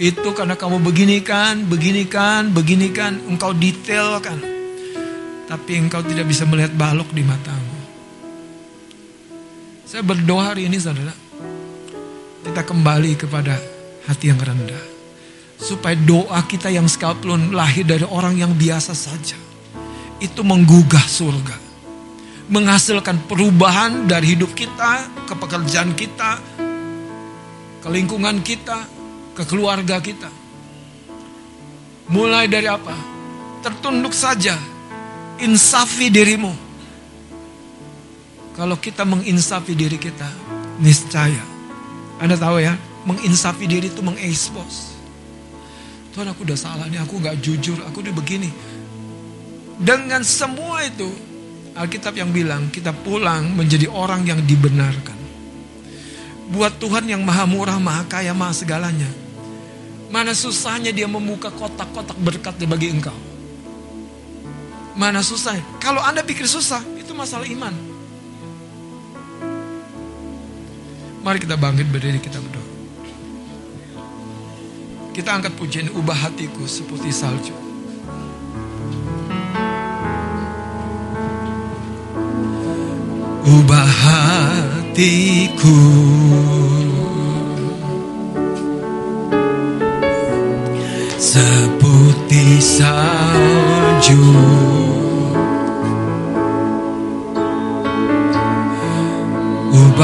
[SPEAKER 4] Itu karena kamu beginikan, beginikan, beginikan, engkau detailkan. Tapi engkau tidak bisa melihat balok di matamu. Saya berdoa hari ini saudara. Kita kembali kepada hati yang rendah. Supaya doa kita yang sekalipun lahir dari orang yang biasa saja. Itu menggugah surga. Menghasilkan perubahan dari hidup kita, ke pekerjaan kita, ke lingkungan kita, ke keluarga kita. Mulai dari apa? Tertunduk saja. Insafi dirimu. Kalau kita menginsafi diri kita, niscaya. Anda tahu ya, menginsafi diri itu mengekspos. Tuhan aku udah salah nih, aku gak jujur, aku udah begini. Dengan semua itu, Alkitab yang bilang kita pulang menjadi orang yang dibenarkan. Buat Tuhan yang maha murah, maha kaya, maha segalanya. Mana susahnya dia membuka kotak-kotak berkat bagi engkau. Mana susahnya. Kalau Anda pikir susah, itu masalah iman. Mari kita bangkit berdiri kita berdoa. Kita angkat pujian ubah hatiku seperti salju. Ubah hatiku Seperti salju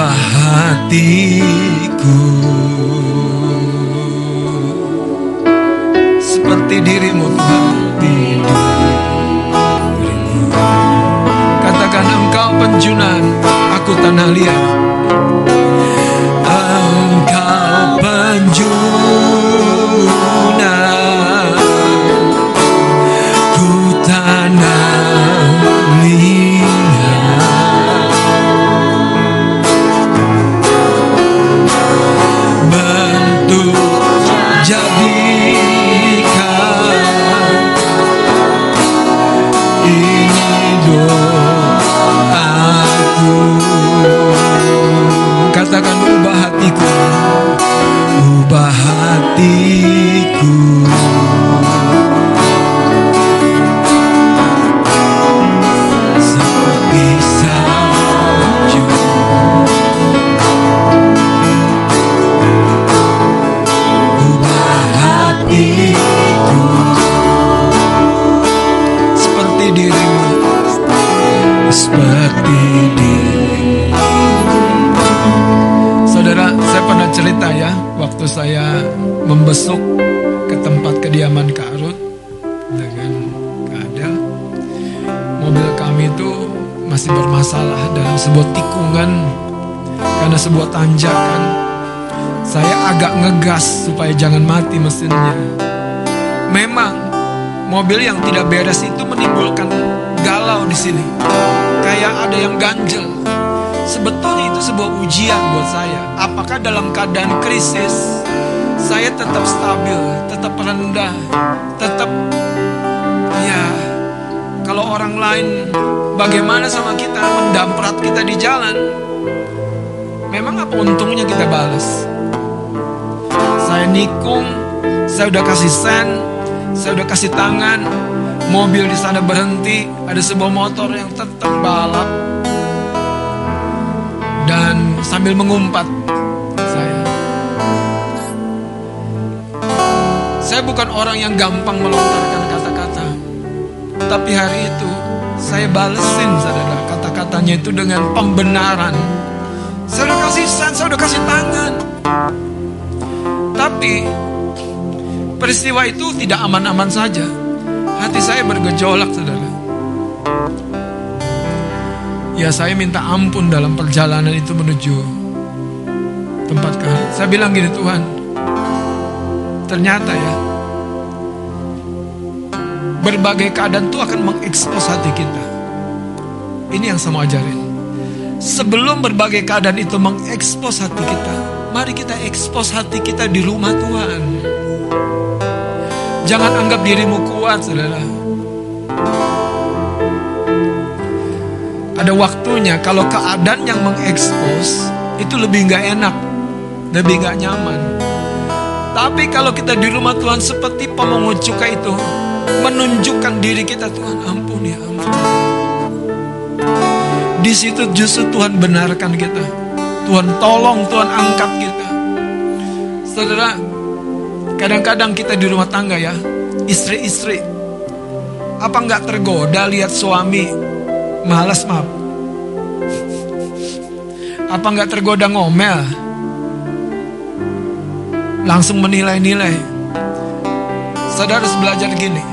[SPEAKER 4] Hatiku. Seperti dirimu Tuhan. Katakan engkau penjunan Aku tanah liat supaya jangan mati mesinnya. Memang mobil yang tidak beres itu menimbulkan galau di sini. Kayak ada yang ganjel. Sebetulnya itu sebuah ujian buat saya. Apakah dalam keadaan krisis saya tetap stabil, tetap rendah, tetap ya kalau orang lain bagaimana sama kita mendamprat kita di jalan memang apa untungnya kita balas saya nikung, saya udah kasih sen, saya udah kasih tangan, mobil di sana berhenti, ada sebuah motor yang tetap balap dan sambil mengumpat saya. Saya bukan orang yang gampang melontarkan kata-kata, tapi hari itu saya balesin saudara kata-katanya itu dengan pembenaran. Saya udah kasih sen, saya udah kasih tangan. Tapi peristiwa itu tidak aman-aman saja. Hati saya bergejolak, saudara. Ya saya minta ampun dalam perjalanan itu menuju tempat kami. Saya bilang gini Tuhan, ternyata ya berbagai keadaan itu akan mengekspos hati kita. Ini yang saya mau ajarin. Sebelum berbagai keadaan itu mengekspos hati kita, mari kita ekspos hati kita di rumah Tuhan. Jangan anggap dirimu kuat, saudara. Ada waktunya kalau keadaan yang mengekspos itu lebih nggak enak, lebih nggak nyaman. Tapi kalau kita di rumah Tuhan seperti pemungut cukai itu menunjukkan diri kita Tuhan ampun ya ampun. Di situ justru Tuhan benarkan kita. Tuhan tolong, Tuhan angkat kita. Saudara, Kadang-kadang kita di rumah tangga ya, istri-istri, apa nggak tergoda lihat suami malas maaf? Apa nggak tergoda ngomel? Langsung menilai-nilai. Saudara harus belajar gini.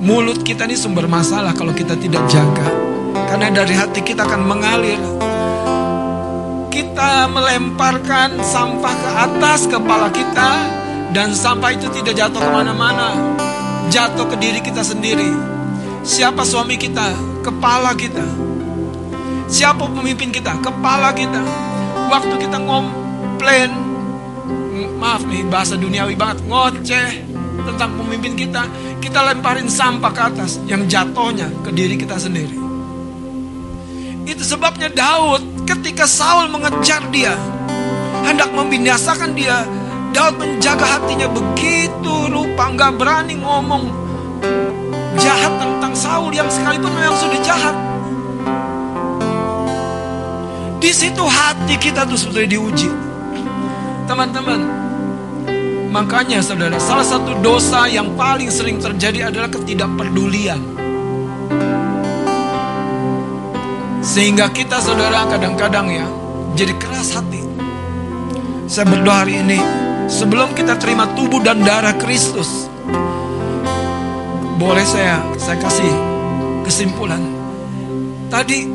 [SPEAKER 4] Mulut kita ini sumber masalah kalau kita tidak jaga. Karena dari hati kita akan mengalir. Kita melemparkan sampah ke atas kepala kita dan sampah itu tidak jatuh ke mana-mana. Jatuh ke diri kita sendiri. Siapa suami kita? Kepala kita. Siapa pemimpin kita? Kepala kita. Waktu kita ngomplain, maaf nih bahasa duniawi banget, ngoceh tentang pemimpin kita, kita lemparin sampah ke atas yang jatuhnya ke diri kita sendiri. Itu sebabnya Daud ketika Saul mengejar dia, hendak membinasakan dia, Daud menjaga hatinya begitu rupa nggak berani ngomong jahat tentang Saul yang sekalipun memang sudah jahat. Di situ hati kita tuh sudah diuji. Teman-teman, makanya saudara, salah satu dosa yang paling sering terjadi adalah ketidakpedulian. Sehingga kita saudara kadang-kadang ya, jadi keras hati. Saya berdoa hari ini, sebelum kita terima tubuh dan darah Kristus, boleh saya saya kasih kesimpulan. Tadi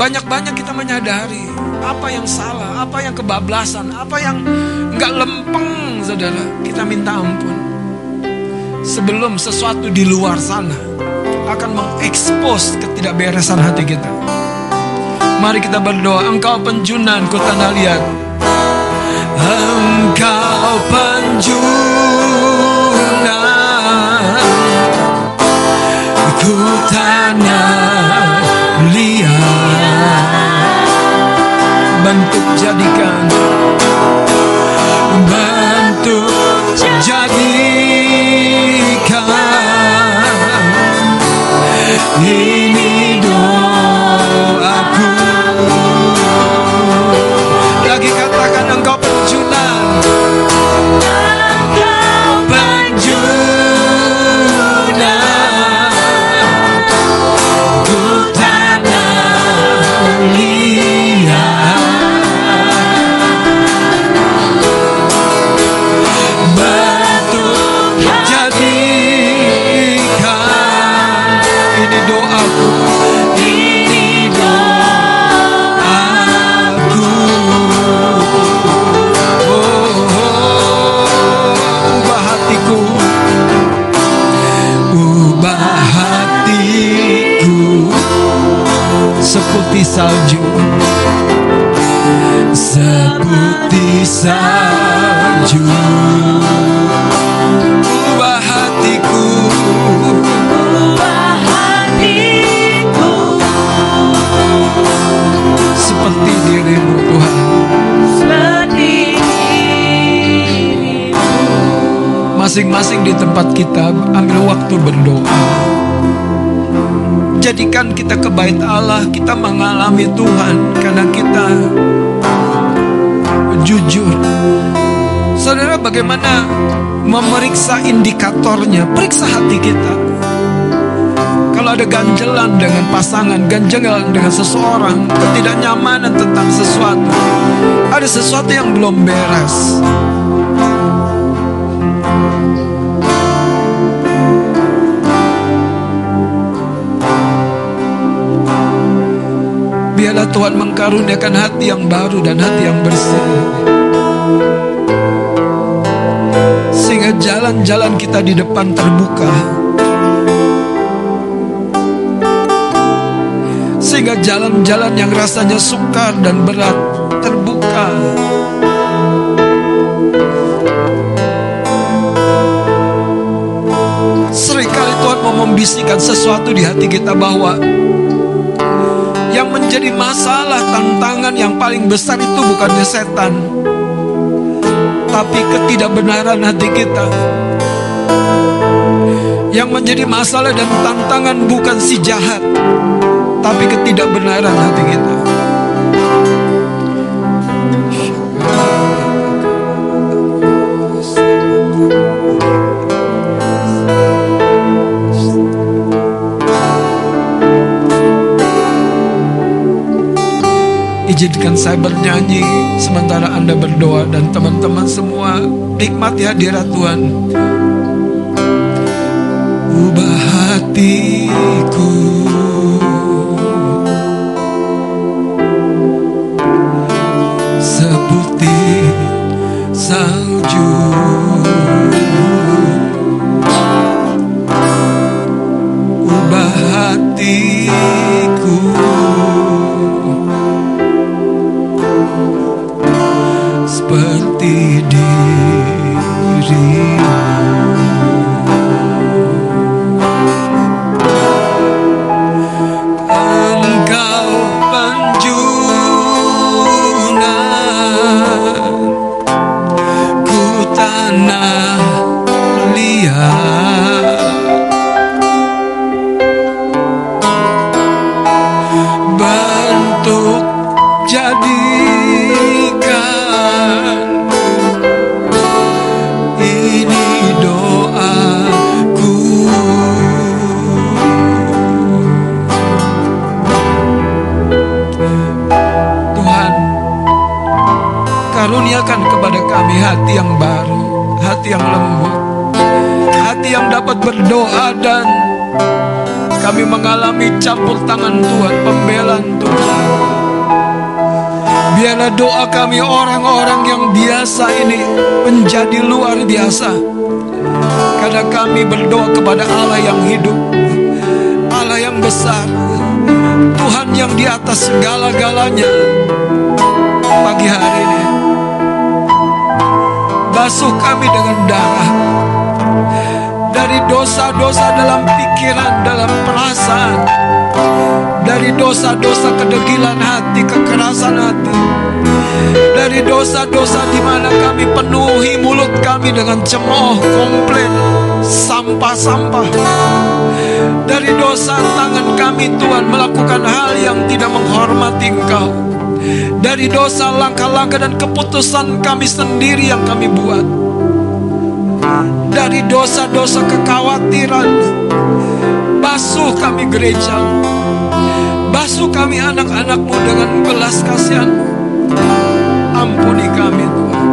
[SPEAKER 4] banyak-banyak kita menyadari apa yang salah, apa yang kebablasan, apa yang nggak lempeng, saudara. Kita minta ampun. Sebelum sesuatu di luar sana akan mengekspos ketidakberesan hati kita. Mari kita berdoa. Engkau penjunan ku liat. Engkau penjunan ku liat. Bentuk jadikan bentuk jadikan ini salju seperti salju. Ubah hatiku seperti dirimu Tuhan. Masing-masing di tempat kita ambil waktu berdoa jadikan kita ke bait Allah kita mengalami Tuhan karena kita jujur. Saudara bagaimana memeriksa indikatornya? Periksa hati kita. Kalau ada ganjelan dengan pasangan ganjelan dengan seseorang ketidaknyamanan tentang sesuatu ada sesuatu yang belum beres Tuhan mengkaruniakan hati yang baru dan hati yang bersih. Sehingga jalan-jalan kita di depan terbuka. Sehingga jalan-jalan yang rasanya sukar dan berat terbuka. Seringkali Tuhan mau membisikkan sesuatu di hati kita bahwa yang menjadi masalah tantangan yang paling besar itu bukannya setan Tapi ketidakbenaran hati kita. Yang menjadi masalah dan tantangan bukan si jahat Tapi ketidakbenaran hati kita Izinkan saya bernyanyi sementara Anda berdoa dan teman-teman semua nikmati hadirat Tuhan. Ubah hatiku seputih salju. Berdoa dan Kami mengalami campur tangan Tuhan Pembelaan Tuhan. Biarlah doa kami orang-orang yang biasa ini Menjadi luar biasa. Karena kami berdoa kepada Allah yang hidup Allah yang besar Tuhan yang di atas segala-galanya. Pagi hari ini Basuh kami dengan darah Dari dosa-dosa dalam pikiran Dalam perasaan. Dari dosa-dosa kedegilan hati Kekerasan hati. Dari dosa-dosa di mana kami penuhi mulut kami dengan cemooh, komplain, sampah-sampah. Dari dosa tangan kami Tuhan melakukan hal yang tidak menghormati Engkau. Dari dosa langkah-langkah dan keputusan kami sendiri yang kami buat Dari dosa-dosa kekhawatiran Basuh kami gereja Basuh kami anak-anakmu dengan belas kasihan. Ampuni kami Tuhan.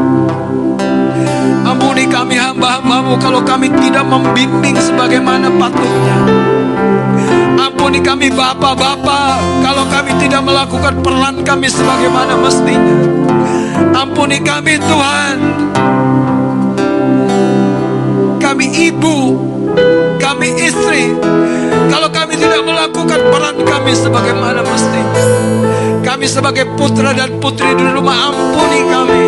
[SPEAKER 4] Ampuni kami hamba-hambamu kalau kami tidak membimbing sebagaimana patutnya. Ampuni kami Bapak-Bapak Kalau kami tidak melakukan peran kami sebagaimana mestinya. Ampuni kami Tuhan Kami ibu Kami istri. Kalau kami tidak melakukan peran kami sebagaimana mestinya Kami sebagai putra dan putri di rumah Ampuni kami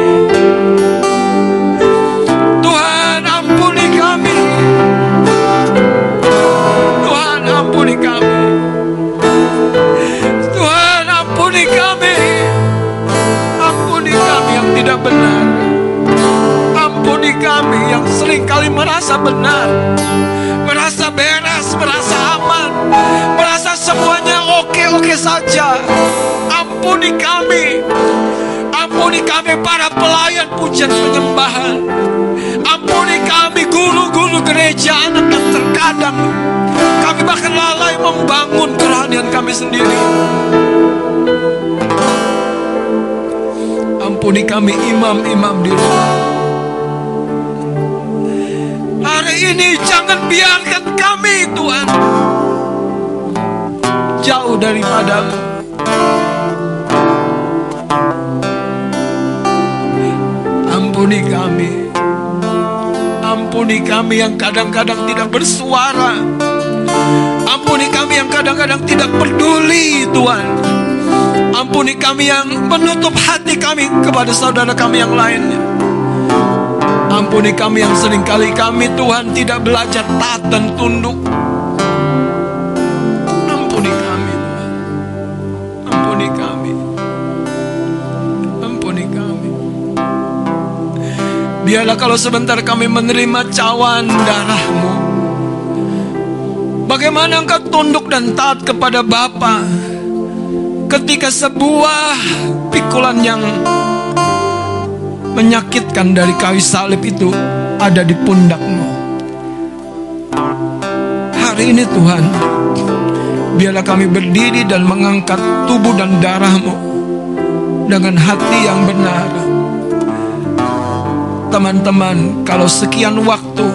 [SPEAKER 4] sering kali merasa benar Merasa beres, merasa aman Merasa semuanya oke-oke saja. Ampuni kami Ampuni kami para pelayan pujian penyembahan. Ampuni kami guru-guru gereja anak yang terkadang. Kami bahkan lalai membangun kerohanian kami sendiri. Ampuni kami imam-imam di rumah ini jangan biarkan kami Tuhan. Jauh daripadamu. Ampuni kami. Ampuni kami yang kadang-kadang tidak bersuara. Ampuni kami yang kadang-kadang tidak peduli Tuhan. Ampuni kami yang menutup hati kami kepada saudara kami yang lainnya Ampuni kami yang sering kali kami Tuhan tidak belajar taat dan tunduk. Ampuni kami Tuhan. Ampuni kami. Ampuni kami. Biarlah kalau sebentar kami menerima cawan darahmu Bagaimana engkau tunduk dan taat kepada Bapa Ketika sebuah pikulan yang menyakitkan dari kayu salib itu ada di pundakmu Hari ini Tuhan Biarlah kami berdiri dan mengangkat tubuh dan darahmu dengan hati yang benar. Teman-teman, kalau sekian waktu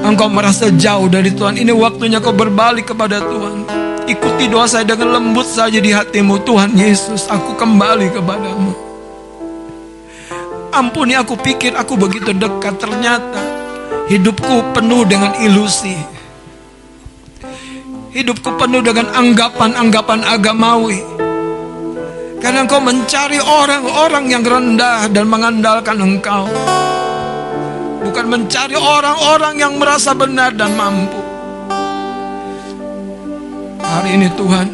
[SPEAKER 4] engkau merasa jauh dari Tuhan, ini waktunya kau berbalik kepada Tuhan. Ikuti doa saya dengan lembut saja di hatimu. Tuhan Yesus, aku kembali kepadamu. Ampuni aku pikir aku begitu dekat. Ternyata hidupku penuh dengan ilusi. Hidupku penuh dengan anggapan-anggapan agamawi. Karena engkau mencari orang-orang yang rendah dan mengandalkan engkau. Bukan mencari orang-orang yang merasa benar dan mampu. Hari ini Tuhan,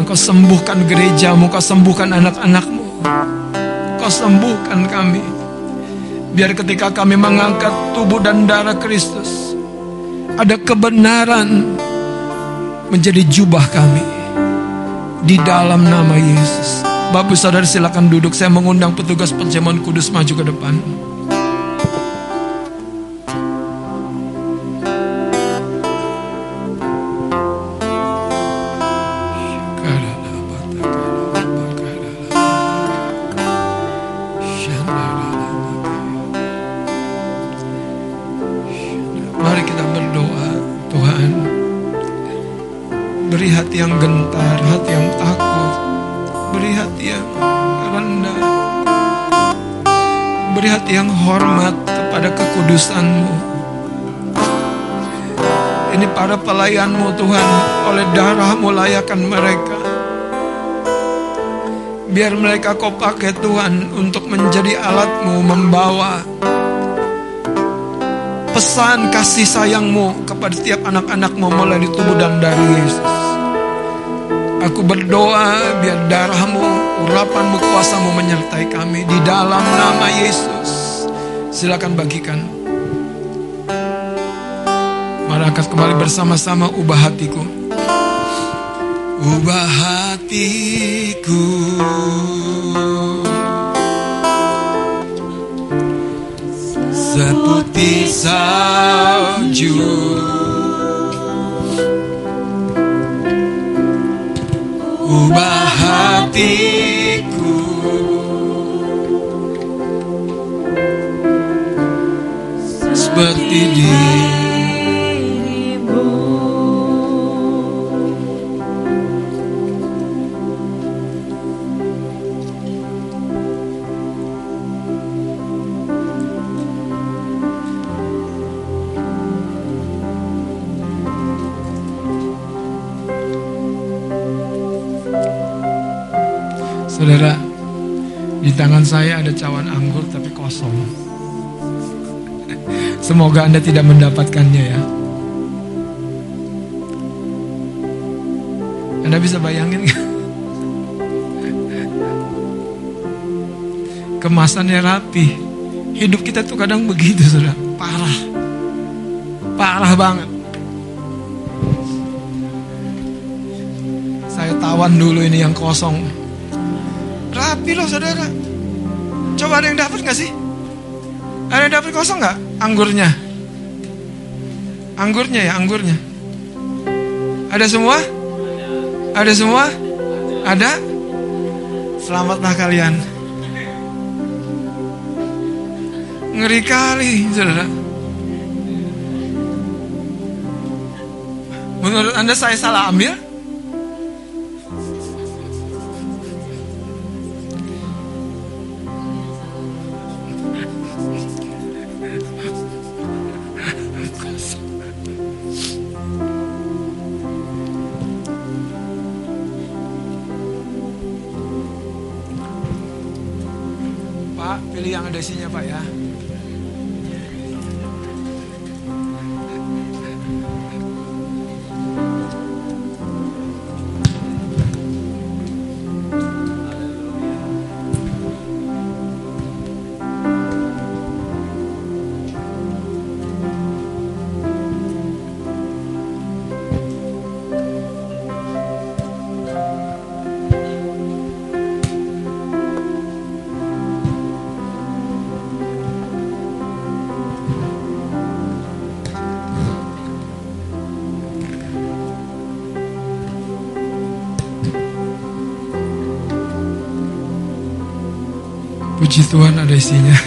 [SPEAKER 4] Engkau sembuhkan gerejamu, Engkau sembuhkan anak-anakmu. Sembuhkan kami. Biar ketika kami mengangkat tubuh dan darah Kristus, ada kebenaran menjadi jubah kami di dalam nama Yesus. Bapak saudara silakan duduk. Saya mengundang petugas penjaman kudus maju ke depan. Pelayanmu Tuhan, oleh darah-Mu layakkan mereka. Biar mereka kau pakai Tuhan untuk menjadi alatmu membawa pesan kasih sayangmu kepada setiap anak-anakmu melalui tubuh dan dari Yesus. Aku berdoa biar darahmu, urapanmu, kuasamu menyertai kami di dalam nama Yesus. Silakan bagikan. Mari angkat kembali bersama-sama ubah hatiku. Ubah hatiku. Seputih salju Ubah hatiku Seperti dirimu tangan saya ada cawan anggur tapi kosong. Semoga Anda tidak mendapatkannya ya. Anda bisa bayangin nggak? Kemasannya rapi. Hidup kita tuh kadang begitu, saudara. Parah. Parah banget. Saya tawan dulu ini yang kosong. Rapi loh saudara. Coba ada yang dapat nggak sih? Ada yang dapat kosong nggak? Anggurnya. Anggurnya ya, anggurnya. Ada semua? Ada semua? Ada? Selamatlah kalian. Ngeri kali, saudara. Menurut Anda saya salah ambil? Tuhan ada isinya.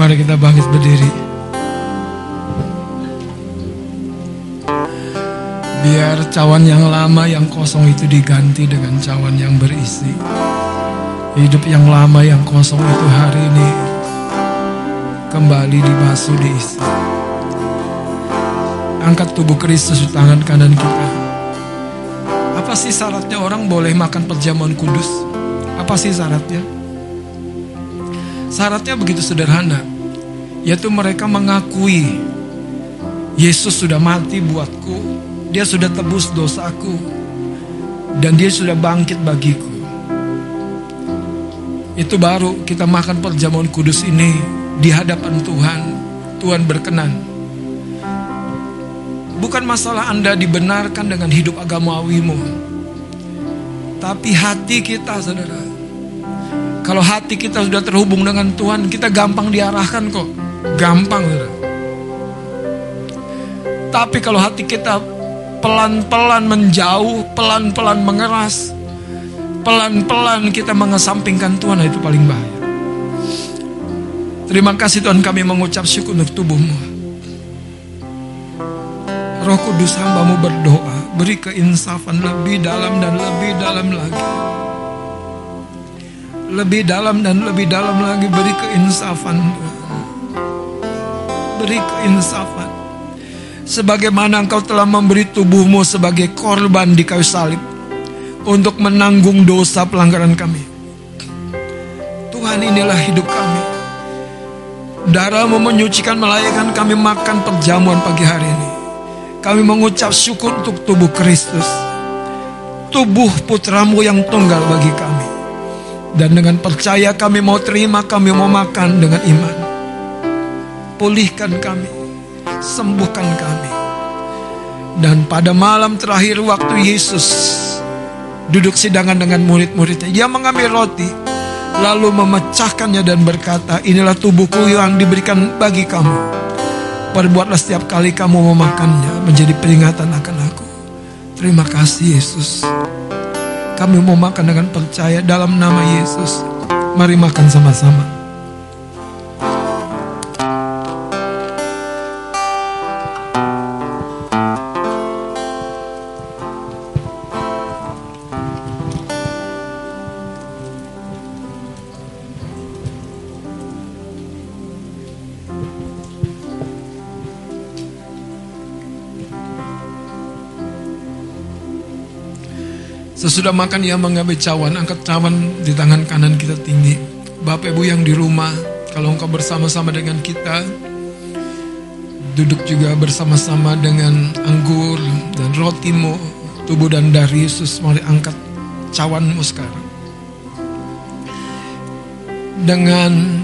[SPEAKER 4] Mari kita bangkit berdiri. Biar cawan yang lama yang kosong itu diganti dengan cawan yang berisi. Hidup yang lama yang kosong itu hari ini kembali dibasuh diisi. Angkat tubuh Kristus di tangan kanan kita. Apa sih syaratnya orang boleh makan perjamuan kudus? Apa sih syaratnya? Syaratnya begitu sederhana, yaitu mereka mengakui Yesus sudah mati buatku, dia sudah tebus dosaku, dan dia sudah bangkit bagiku. Itu baru kita makan perjamuan kudus ini di hadapan Tuhan. Tuhan berkenan. Bukan masalah Anda dibenarkan dengan hidup agamawimu. Tapi hati kita saudara. Kalau hati kita sudah terhubung dengan Tuhan, kita gampang diarahkan kok. Gampang. Tapi kalau hati kita pelan-pelan menjauh, pelan-pelan mengeras, pelan-pelan kita mengesampingkan Tuhan, itu paling bahaya. Terima kasih Tuhan kami mengucap syukur untuk tubuhmu. Roh Kudus hambamu berdoa Beri keinsafan lebih dalam dan lebih dalam lagi Lebih dalam dan lebih dalam lagi. Beri keinsafan. Beri keinsafan. Sebagaimana engkau telah memberi tubuhmu sebagai korban di kayu salib Untuk menanggung dosa pelanggaran kami. Tuhan inilah hidup kami. Darahmu menyucikan melayakkan kami makan perjamuan pagi hari ini. Kami mengucap syukur untuk tubuh Kristus. Tubuh putramu yang tunggal bagi kami. Dan dengan percaya kami mau terima, kami mau makan dengan iman. Pulihkan kami, sembuhkan kami. Dan pada malam terakhir waktu Yesus duduk sidangan dengan murid-muridnya, dia mengambil roti, lalu memecahkannya dan berkata, inilah tubuhku yang diberikan bagi kamu. Perbuatlah setiap kali kamu memakannya menjadi peringatan akan aku. Terima kasih Yesus. Kami mau makan dengan percaya dalam nama Yesus. Mari makan sama-sama. Sesudah makan ia mengambil cawan, angkat cawan di tangan kanan kita tinggi. Bapak Ibu yang di rumah, kalau engkau bersama-sama dengan kita, duduk juga bersama-sama dengan anggur dan rotimu, tubuh dan darah Yesus, mari angkat cawanmu sekarang. Dengan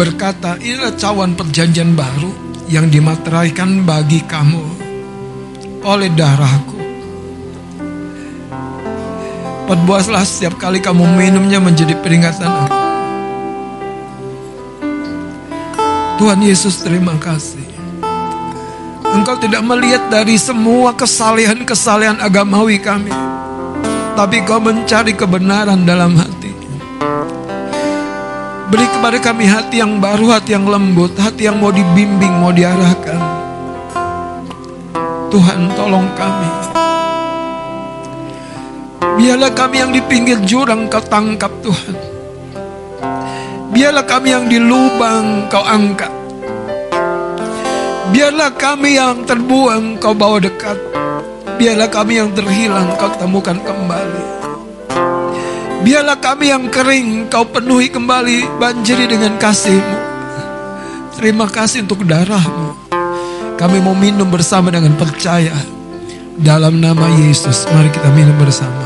[SPEAKER 4] berkata, inilah cawan perjanjian baru yang dimateraikan bagi kamu oleh darahku. Perbuatlah setiap kali kamu minumnya menjadi peringatan aku. Tuhan Yesus terima kasih. Engkau tidak melihat dari semua kesalehan-kesalehan agamawi kami. Tapi kau mencari kebenaran dalam hati. Beri kepada kami hati yang baru, hati yang lembut, hati yang mau dibimbing, mau diarahkan. Tuhan tolong kami. Biarlah kami yang di pinggir jurang kau tangkap Tuhan. Biarlah kami yang di lubang kau angkat. Biarlah kami yang terbuang kau bawa dekat. Biarlah kami yang terhilang kau temukan kembali. Biarlah kami yang kering kau penuhi kembali banjiri dengan kasihmu. Terima kasih untuk darahmu. Kami mau minum bersama dengan percaya. Dalam nama Yesus, mari kita minum bersama.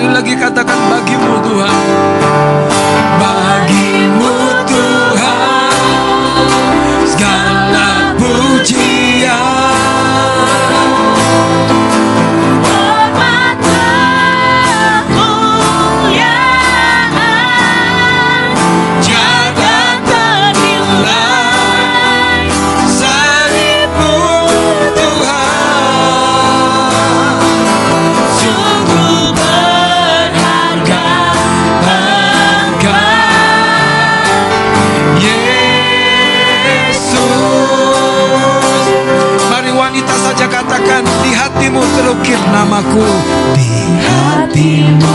[SPEAKER 4] Sekali lagi katakan bagimu Tuhan. aku di hatimu.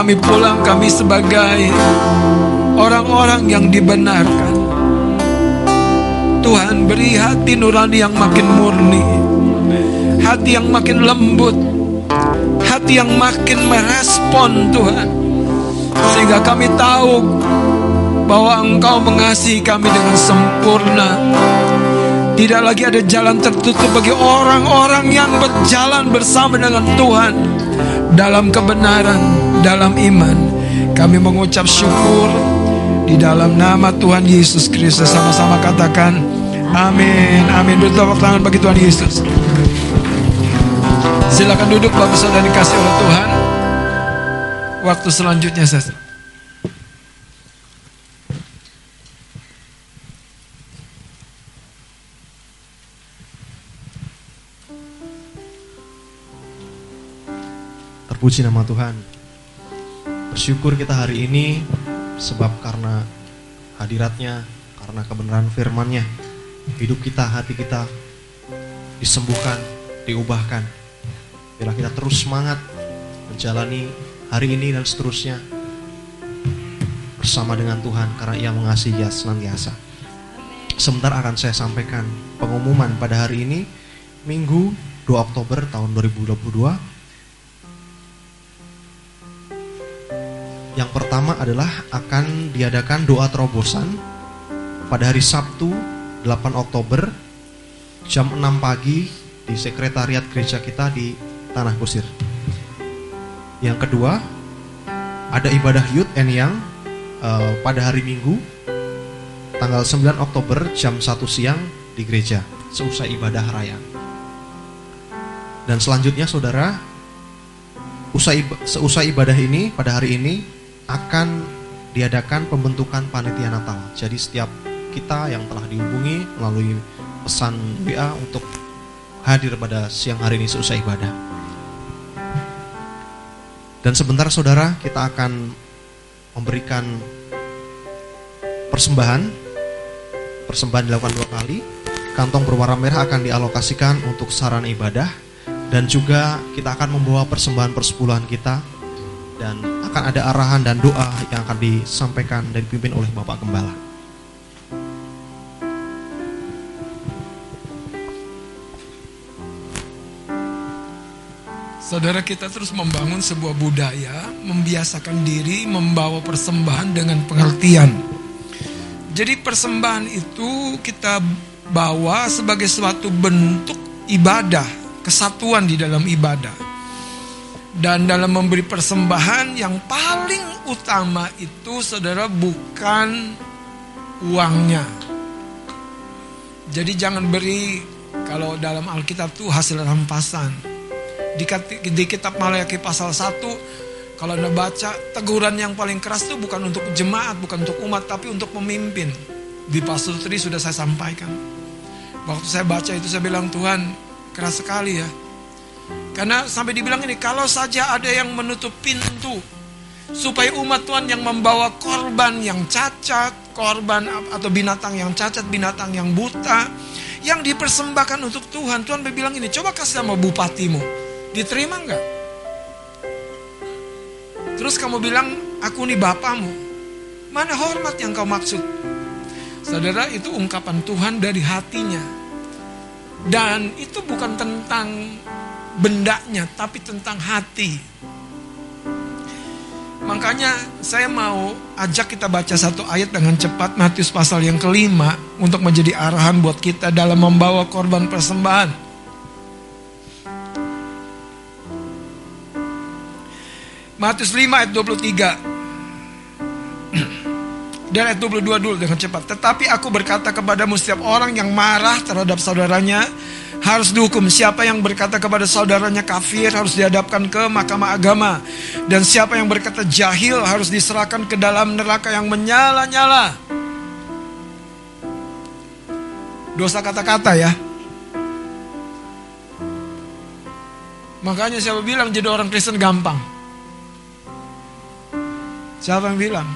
[SPEAKER 4] kami pulang kami sebagai orang-orang yang dibenarkan. Tuhan beri hati nurani yang makin murni, hati yang makin lembut, hati yang makin merespon Tuhan. Sehingga kami tahu bahwa Engkau mengasihi kami dengan sempurna. Tidak lagi ada jalan tertutup bagi orang-orang yang berjalan bersama dengan Tuhan dalam kebenaran, dalam iman. Kami mengucap syukur di dalam nama Tuhan Yesus Kristus sama-sama katakan amin. Amin. Bertepuk tangan bagi Tuhan Yesus. Silakan duduk Bapak Saudara dikasih oleh Tuhan. Waktu selanjutnya saya
[SPEAKER 1] Terpuji nama Tuhan. Bersyukur kita hari ini sebab karena hadiratnya, karena kebenaran firman-Nya, hidup kita, hati kita disembuhkan, diubahkan. Bila kita terus semangat menjalani hari ini dan seterusnya bersama dengan Tuhan karena Ia mengasihi dia senantiasa. Sebentar akan saya sampaikan pengumuman pada hari ini Minggu 2 Oktober tahun 2022 Yang pertama adalah akan diadakan doa terobosan pada hari Sabtu 8 Oktober jam 6 pagi di sekretariat gereja kita di Tanah Kusir. Yang kedua, ada ibadah Youth and Young eh, pada hari Minggu tanggal 9 Oktober jam 1 siang di gereja seusai ibadah raya. Dan selanjutnya saudara, usai seusai ibadah ini pada hari ini akan diadakan pembentukan panitia Natal. Jadi setiap kita yang telah dihubungi melalui pesan WA untuk hadir pada siang hari ini seusai ibadah. Dan sebentar saudara kita akan memberikan persembahan. Persembahan dilakukan dua kali. Kantong berwarna merah akan dialokasikan untuk sarana ibadah dan juga kita akan membawa persembahan persepuluhan kita dan akan ada arahan dan doa yang akan disampaikan dan dipimpin oleh Bapak Gembala.
[SPEAKER 4] Saudara kita terus membangun sebuah budaya, membiasakan diri membawa persembahan dengan pengertian. Jadi persembahan itu kita bawa sebagai suatu bentuk ibadah, kesatuan di dalam ibadah. Dan dalam memberi persembahan yang paling utama itu saudara bukan uangnya. Jadi jangan beri kalau dalam Alkitab tuh hasil rampasan. Di, di kitab Malayaki pasal 1 kalau Anda baca teguran yang paling keras itu bukan untuk jemaat, bukan untuk umat tapi untuk pemimpin. Di pasal 3 sudah saya sampaikan. Waktu saya baca itu saya bilang Tuhan keras sekali ya. Karena sampai dibilang ini kalau saja ada yang menutup pintu supaya umat Tuhan yang membawa korban yang cacat, korban atau binatang yang cacat, binatang yang buta, yang dipersembahkan untuk Tuhan. Tuhan berbilang ini, coba kasih sama bupatimu. Diterima nggak? Terus kamu bilang, aku nih bapamu. Mana hormat yang kau maksud? Saudara, itu ungkapan Tuhan dari hatinya. Dan itu bukan tentang bendanya, tapi tentang hati. Makanya saya mau ajak kita baca satu ayat dengan cepat Matius pasal yang kelima untuk menjadi arahan buat kita dalam membawa korban persembahan. Matius 5 ayat 23 Dan ayat 22 dulu dengan cepat Tetapi aku berkata kepadamu setiap orang yang marah terhadap saudaranya Harus dihukum. Siapa yang berkata kepada saudaranya kafir Harus dihadapkan ke mahkamah agama. Dan siapa yang berkata jahil Harus diserahkan ke dalam neraka yang menyala-nyala. Dosa kata-kata ya. Makanya siapa bilang jadi orang Kristen gampang? Siapa yang bilang?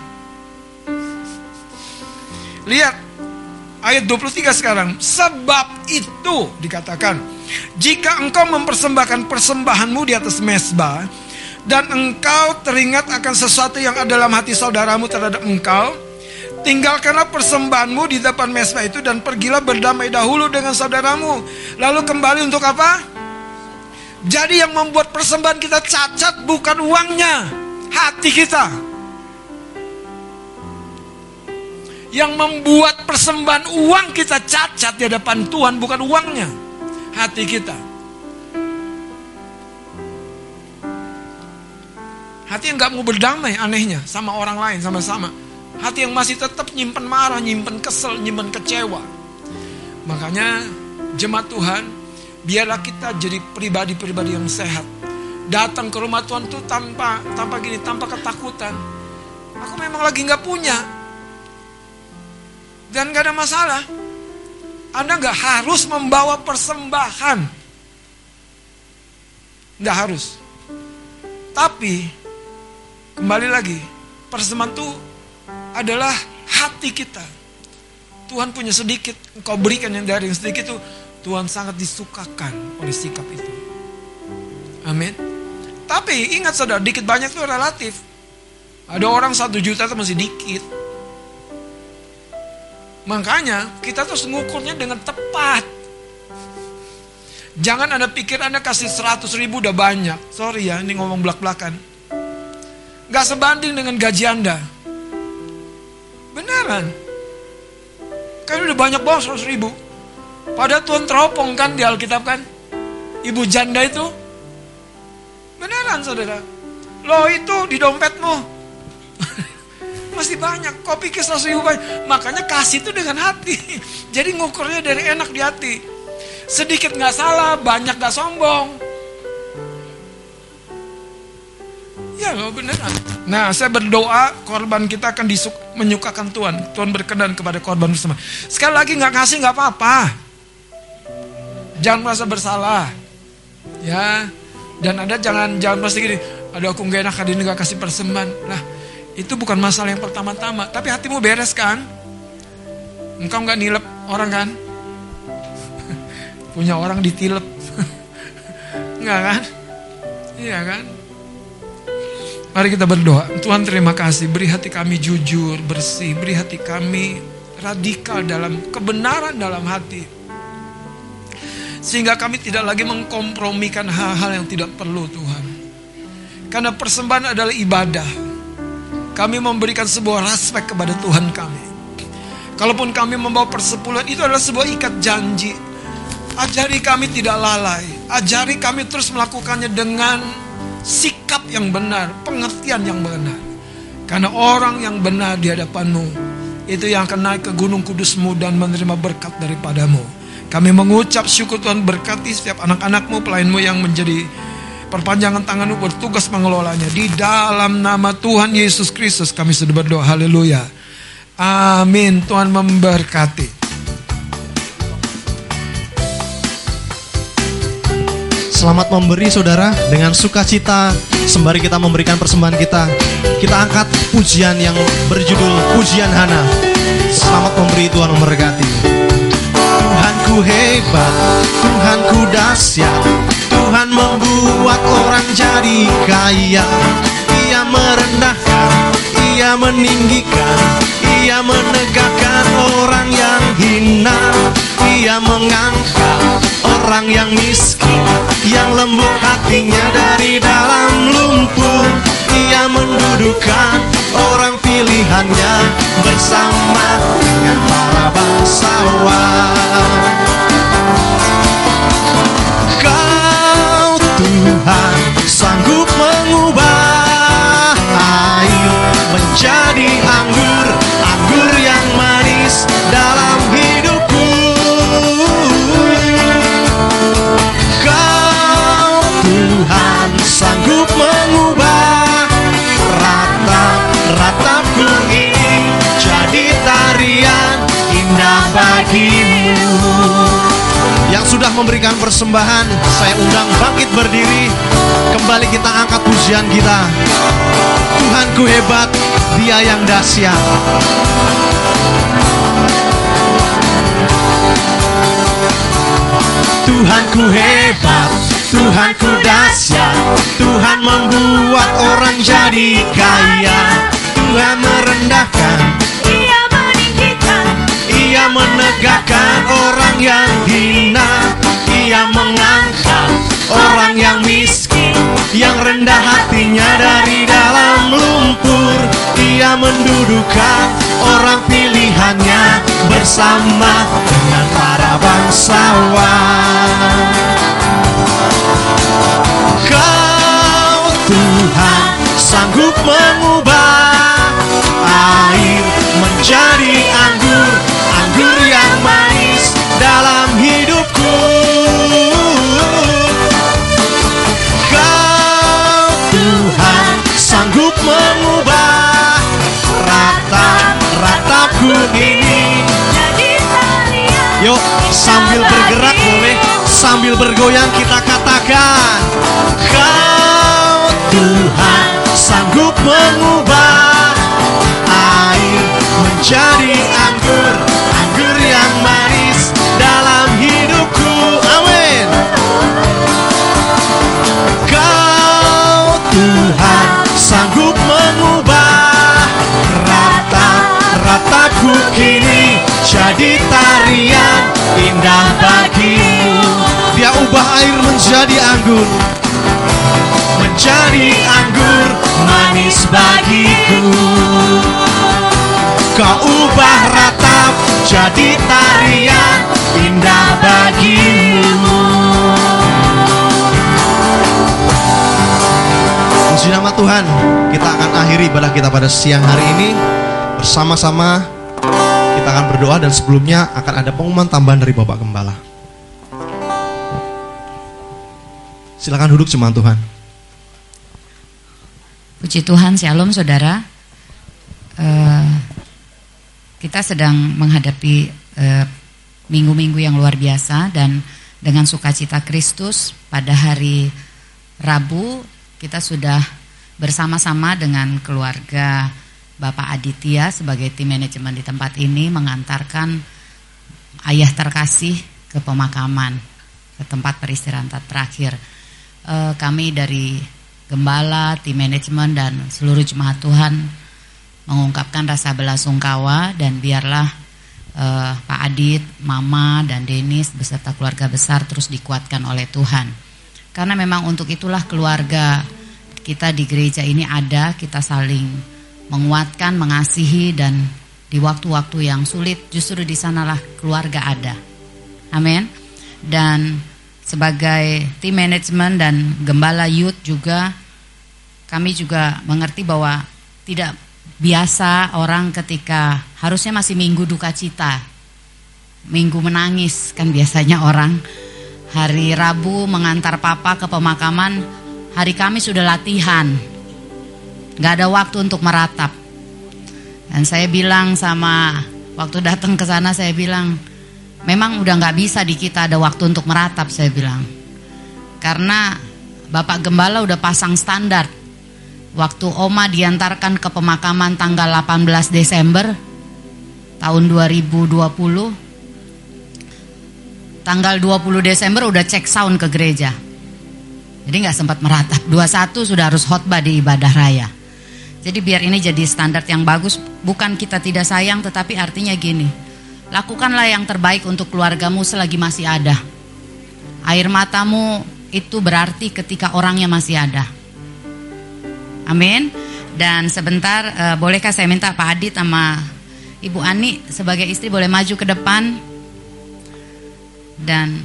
[SPEAKER 4] Lihat ayat 23 sekarang. Sebab itu dikatakan, jika engkau mempersembahkan persembahanmu di atas mesbah dan engkau teringat akan sesuatu yang ada dalam hati saudaramu terhadap engkau, tinggalkanlah persembahanmu di depan mesbah itu dan pergilah berdamai dahulu dengan saudaramu. Lalu kembali untuk apa? Jadi yang membuat persembahan kita cacat bukan uangnya, hati kita. Yang membuat persembahan uang kita cacat di hadapan Tuhan bukan uangnya, hati kita. Hati yang gak mau berdamai anehnya sama orang lain sama-sama. Hati yang masih tetap nyimpen marah, nyimpen kesel, nyimpen kecewa. Makanya jemaat Tuhan, biarlah kita jadi pribadi-pribadi yang sehat. Datang ke rumah Tuhan tuh tanpa tanpa gini, tanpa ketakutan. Aku memang lagi nggak punya, dan gak ada masalah. Anda nggak harus membawa persembahan, nggak harus. Tapi kembali lagi, persembahan itu adalah hati kita. Tuhan punya sedikit, engkau berikan yang dari yang sedikit itu Tuhan sangat disukakan oleh sikap itu. Amin. Tapi ingat saudara, dikit banyak itu relatif. Ada orang satu juta itu masih dikit. Makanya kita terus ngukurnya dengan tepat. Jangan Anda pikir Anda kasih 100 ribu udah banyak. Sorry ya, ini ngomong belak-belakan. Gak sebanding dengan gaji Anda. Beneran. Kan udah banyak banget 100 ribu. Padahal Tuhan teropong kan di Alkitab kan. Ibu janda itu. Beneran saudara. Lo itu di dompetmu. Masih banyak. Kau pikir 100 ribu banyak. Makanya kasih itu dengan hati. Jadi ngukurnya dari enak di hati. Sedikit nggak salah, banyak nggak sombong. Ya lo beneran. Nah saya berdoa korban kita akan disuk, menyukakan Tuhan. Tuhan berkenan kepada korban bersama. Sekali lagi nggak kasih nggak apa-apa. Jangan merasa bersalah. Ya. Dan Anda jangan jangan pasti gini. Aduh aku nggak enak hari ini nggak kasih persembahan. Nah itu bukan masalah yang pertama-tama. Tapi hatimu beres kan? Engkau nggak nilep orang kan? Punya orang ditilep. Enggak kan? Iya kan? Mari kita berdoa. Tuhan terima kasih. Beri hati kami jujur, bersih. Beri hati kami radikal dalam kebenaran dalam hati. Sehingga kami tidak lagi mengkompromikan hal-hal yang tidak perlu Tuhan. Karena persembahan adalah ibadah. Kami memberikan sebuah respek kepada Tuhan kami. Kalaupun kami membawa persepuluhan itu adalah sebuah ikat janji. Ajari kami tidak lalai. Ajari kami terus melakukannya dengan sikap yang benar, pengertian yang benar. Karena orang yang benar di hadapanmu, itu yang akan naik ke gunung kudusmu dan menerima berkat daripadamu. Kami mengucap syukur Tuhan berkati setiap anak-anakmu, pelayanmu yang menjadi perpanjangan tanganmu bertugas mengelolanya. Di dalam nama Tuhan Yesus Kristus kami sudah berdoa. Haleluya. Amin. Tuhan memberkati.
[SPEAKER 1] Selamat memberi saudara dengan sukacita sembari kita memberikan persembahan kita. Kita angkat pujian yang berjudul Pujian Hana. Selamat memberi Tuhan memberkati. Tuhanku hebat, Tuhanku dahsyat. Tuhan membuat orang jadi kaya. Ia merendahkan, ia meninggikan, ia menegakkan orang yang hina. Ia mengangkat orang yang miskin, yang lembut hatinya dari dalam lumpur. Ia mendudukan orang pilihannya bersama dengan para bangsawan. Menjadi anggur, anggur yang manis dalam hidupku. Kau Tuhan sanggup mengubah ratap-ratapku ini jadi tarian indah bagimu. Yang sudah memberikan persembahan, saya undang bangkit berdiri. Kembali kita angkat pujian kita. Tuhanku hebat, Dia yang dahsyat. Tuhanku hebat, Tuhanku dahsyat. Tuhan membuat orang jadi kaya. Tuhan merendahkan,
[SPEAKER 2] Ia meninggikan,
[SPEAKER 1] Ia menegakkan orang yang hina. Ia mengangkat orang yang miskin, yang rendah hatinya dari dalam lumpur. Ia mendudukan orang pilihannya bersama dengan para bangsawan. Kau Tuhan sanggup mengubah air menjadi anggur, ratap-ratapku ini
[SPEAKER 2] Jadi
[SPEAKER 1] Yuk sambil bergerak boleh. Sambil bergoyang kita katakan Kau Tuhan sanggup mengubah Air menjadi anggur Anggur yang manis dalam hidupku. Amin. Kau Tuhan Ratap-ratapku kini jadi tarian indah bagimu. Dia ubah air menjadi anggur Menjadi anggur manis bagiku. Kau ubah ratap jadi tarian indah bagimu. Puji nama Tuhan, kita akan akhiri ibadah kita pada siang hari ini bersama-sama kita akan berdoa dan sebelumnya akan ada pengumuman tambahan dari Bapak Gembala. Silakan duduk jemaat Tuhan.
[SPEAKER 6] Puji Tuhan, Shalom saudara. Eh, kita sedang menghadapi eh, minggu-minggu yang luar biasa dan dengan sukacita Kristus pada hari Rabu kita sudah bersama-sama dengan keluarga Bapak Aditya sebagai tim manajemen di tempat ini mengantarkan ayah terkasih ke pemakaman ke tempat peristirahatan terakhir. Eh, kami dari gembala, tim manajemen dan seluruh jemaat Tuhan mengungkapkan rasa belasungkawa dan biarlah eh, Pak Adit, Mama dan Denis beserta keluarga besar terus dikuatkan oleh Tuhan. Karena memang untuk itulah keluarga kita di gereja ini ada, kita saling menguatkan, mengasihi dan di waktu-waktu yang sulit justru di sanalah keluarga ada. Amin. Dan sebagai tim manajemen dan gembala youth juga kami juga mengerti bahwa tidak biasa orang ketika harusnya masih minggu duka cita. Minggu menangis kan biasanya orang. Hari Rabu mengantar papa ke pemakaman, hari Kamis sudah latihan. Gak ada waktu untuk meratap. Dan saya bilang sama waktu datang ke sana saya bilang, memang udah nggak bisa di kita ada waktu untuk meratap saya bilang. Karena Bapak Gembala udah pasang standar. Waktu Oma diantarkan ke pemakaman tanggal 18 Desember tahun 2020 tanggal 20 Desember udah cek sound ke gereja. Jadi nggak sempat meratap. 21 sudah harus khotbah di ibadah raya. Jadi biar ini jadi standar yang bagus, bukan kita tidak sayang tetapi artinya gini. Lakukanlah yang terbaik untuk keluargamu selagi masih ada. Air matamu itu berarti ketika orangnya masih ada. Amin. Dan sebentar eh, bolehkah saya minta Pak Adit sama Ibu Ani sebagai istri boleh maju ke depan? Dan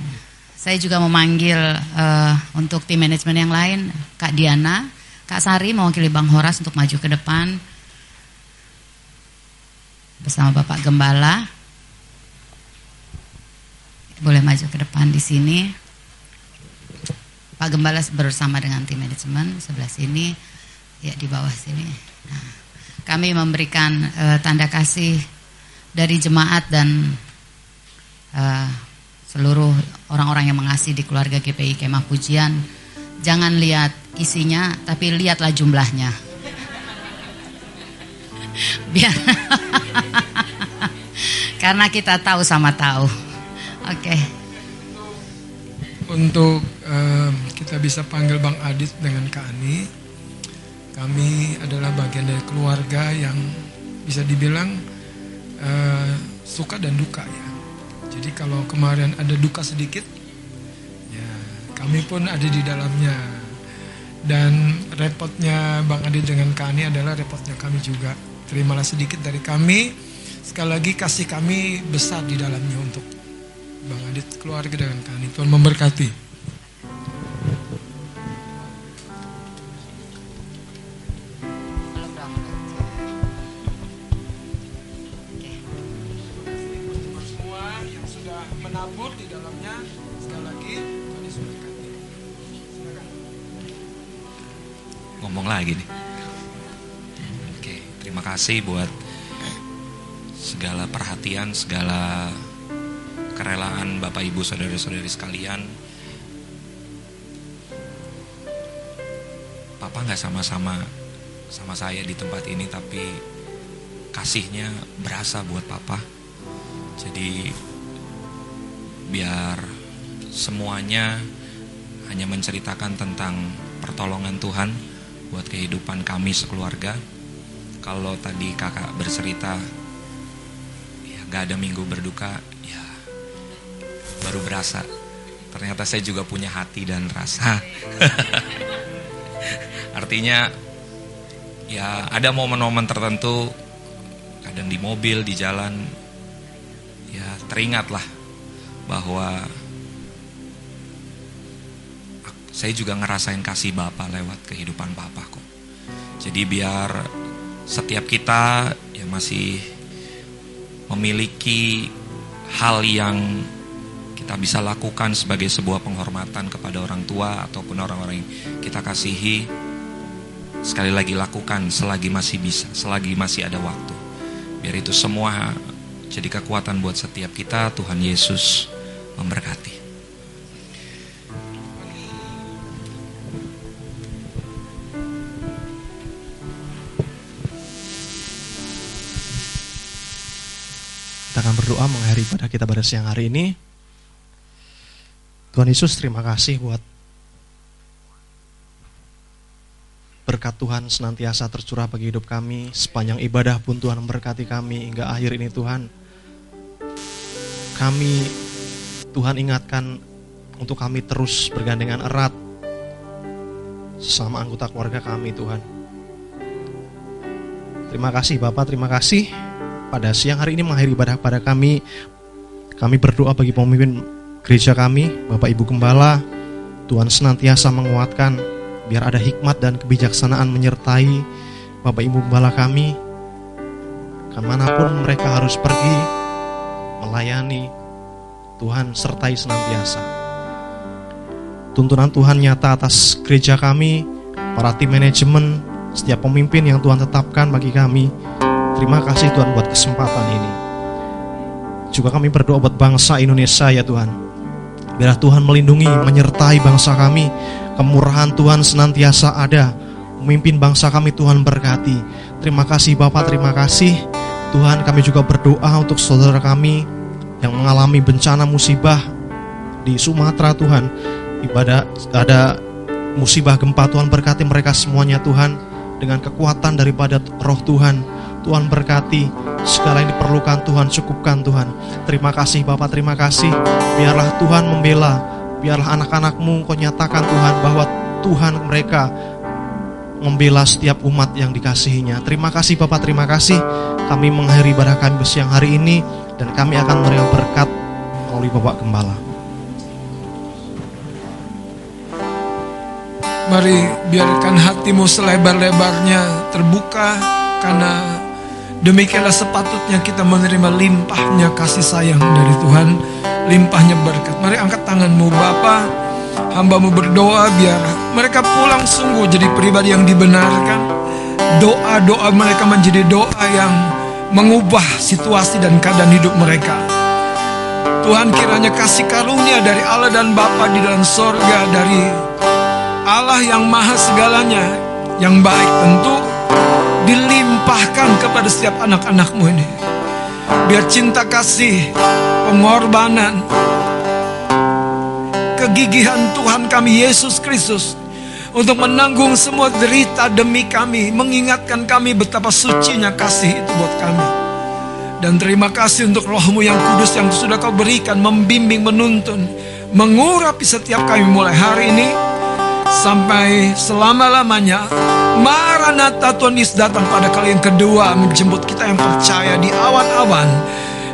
[SPEAKER 6] saya juga memanggil eh, untuk tim manajemen yang lain, Kak Diana, Kak Sari mewakili Bang Horas untuk maju ke depan bersama Bapak Gembala. Boleh maju ke depan di sini. Pak Gembala bersama dengan tim manajemen sebelah sini, ya di bawah sini. Nah, kami memberikan eh, tanda kasih dari jemaat dan eh, seluruh orang-orang yang mengasihi di keluarga GPI Kemah Pujian. Jangan lihat isinya, tapi lihatlah jumlahnya. Biar karena kita tahu sama tahu. Oke.
[SPEAKER 4] Untuk eh, kita bisa panggil Bang Adit dengan Kak Ani, kami adalah bagian dari keluarga yang bisa dibilang eh, suka dan duka ya. Jadi kalau kemarin ada duka sedikit, ya kami pun ada di dalamnya. Dan repotnya Bang Adit dengan Kak Ani adalah repotnya kami juga. Terimalah sedikit dari kami Sekali lagi kasih kami besar di dalamnya untuk Bang Adit keluarga dengan kami. Tuhan memberkati. Lagi
[SPEAKER 3] nih. Oke, terima kasih buat segala perhatian, segala kerelaan Bapak Ibu saudara-saudari sekalian. Papa nggak sama-sama sama saya di tempat ini tapi kasihnya berasa buat Papa. Jadi biar semuanya hanya menceritakan tentang pertolongan Tuhan buat kehidupan kami sekeluarga. Kalau tadi kakak bercerita, ya gak ada minggu berduka, ya baru berasa. Ternyata saya juga punya hati dan rasa. Artinya, ya ada momen-momen tertentu, kadang di mobil, di jalan, ya teringatlah bahwa saya juga ngerasain kasih Bapak lewat kehidupan Bapak kok. Jadi biar setiap kita yang masih memiliki hal yang kita bisa lakukan sebagai sebuah penghormatan kepada orang tua ataupun orang-orang yang kita kasihi sekali lagi lakukan selagi masih bisa, selagi masih ada waktu. Biar itu semua jadi kekuatan buat setiap kita. Tuhan Yesus memberkati.
[SPEAKER 1] Berdoa mengakhiri ibadah kita pada siang hari ini. Tuhan Yesus terima kasih buat berkat Tuhan senantiasa tercurah bagi hidup kami. Sepanjang ibadah pun Tuhan memberkati kami hingga akhir ini Tuhan. Kami Tuhan ingatkan untuk kami terus bergandengan erat sesama anggota keluarga kami Tuhan. Terima kasih Bapak, terima kasih pada siang hari ini mengakhiri ibadah pada kami. Kami berdoa bagi pemimpin gereja kami, Bapak Ibu Gembala, Tuhan senantiasa menguatkan, biar ada hikmat dan kebijaksanaan menyertai Bapak Ibu Gembala kami, ke mana pun mereka harus pergi, melayani, Tuhan sertai senantiasa. Tuntunan Tuhan nyata atas gereja kami, para tim manajemen, setiap pemimpin yang Tuhan tetapkan bagi kami, Terima kasih Tuhan buat kesempatan ini. Juga kami berdoa buat bangsa Indonesia ya Tuhan. Biar Tuhan melindungi, menyertai bangsa kami. Kemurahan Tuhan senantiasa ada. Memimpin bangsa kami Tuhan berkati. Terima kasih Bapak, terima kasih. Tuhan kami juga berdoa untuk saudara kami yang mengalami bencana musibah di Sumatera Tuhan. Ibadah ada musibah gempa Tuhan berkati mereka semuanya Tuhan dengan kekuatan daripada roh Tuhan. Tuhan berkati segala yang diperlukan Tuhan cukupkan Tuhan. Terima kasih Bapak, terima kasih. Biarlah Tuhan membela, biarlah anak-anakmu kau nyatakan Tuhan bahwa Tuhan mereka membela setiap umat yang dikasihinya. Terima kasih Bapak, terima kasih. Kami mengakhiri ibadah kami siang hari ini dan kami akan menerima berkat melalui Bapak Gembala.
[SPEAKER 4] Mari biarkan hatimu selebar-lebarnya terbuka karena demikianlah sepatutnya kita menerima limpahnya kasih sayang dari Tuhan, limpahnya berkat. Mari angkat tanganmu Bapa, hambamu berdoa biar mereka pulang sungguh jadi pribadi yang dibenarkan. Doa-doa mereka menjadi doa yang mengubah situasi dan keadaan hidup mereka. Tuhan kiranya kasih karunia dari Allah dan Bapa di dalam sorga dari Allah yang maha segalanya yang baik tentu dilimpahkan kepada setiap anak-anakmu ini. Biar cinta kasih, pengorbanan, kegigihan Tuhan kami Yesus Kristus untuk menanggung semua derita demi kami, mengingatkan kami betapa sucinya kasih itu buat kami. Dan terima kasih untuk rohmu yang kudus yang sudah kau berikan, membimbing, menuntun, mengurapi setiap kami mulai hari ini sampai selama-lamanya Maranatha Tuhan Yesus datang pada kali yang kedua menjemput kita yang percaya di awan-awan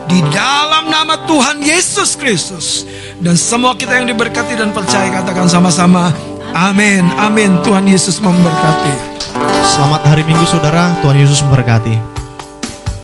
[SPEAKER 4] di dalam nama Tuhan Yesus Kristus. Dan semua kita yang diberkati dan percaya katakan sama-sama amin amin. Tuhan Yesus memberkati.
[SPEAKER 1] Selamat hari Minggu saudara, Tuhan Yesus memberkati.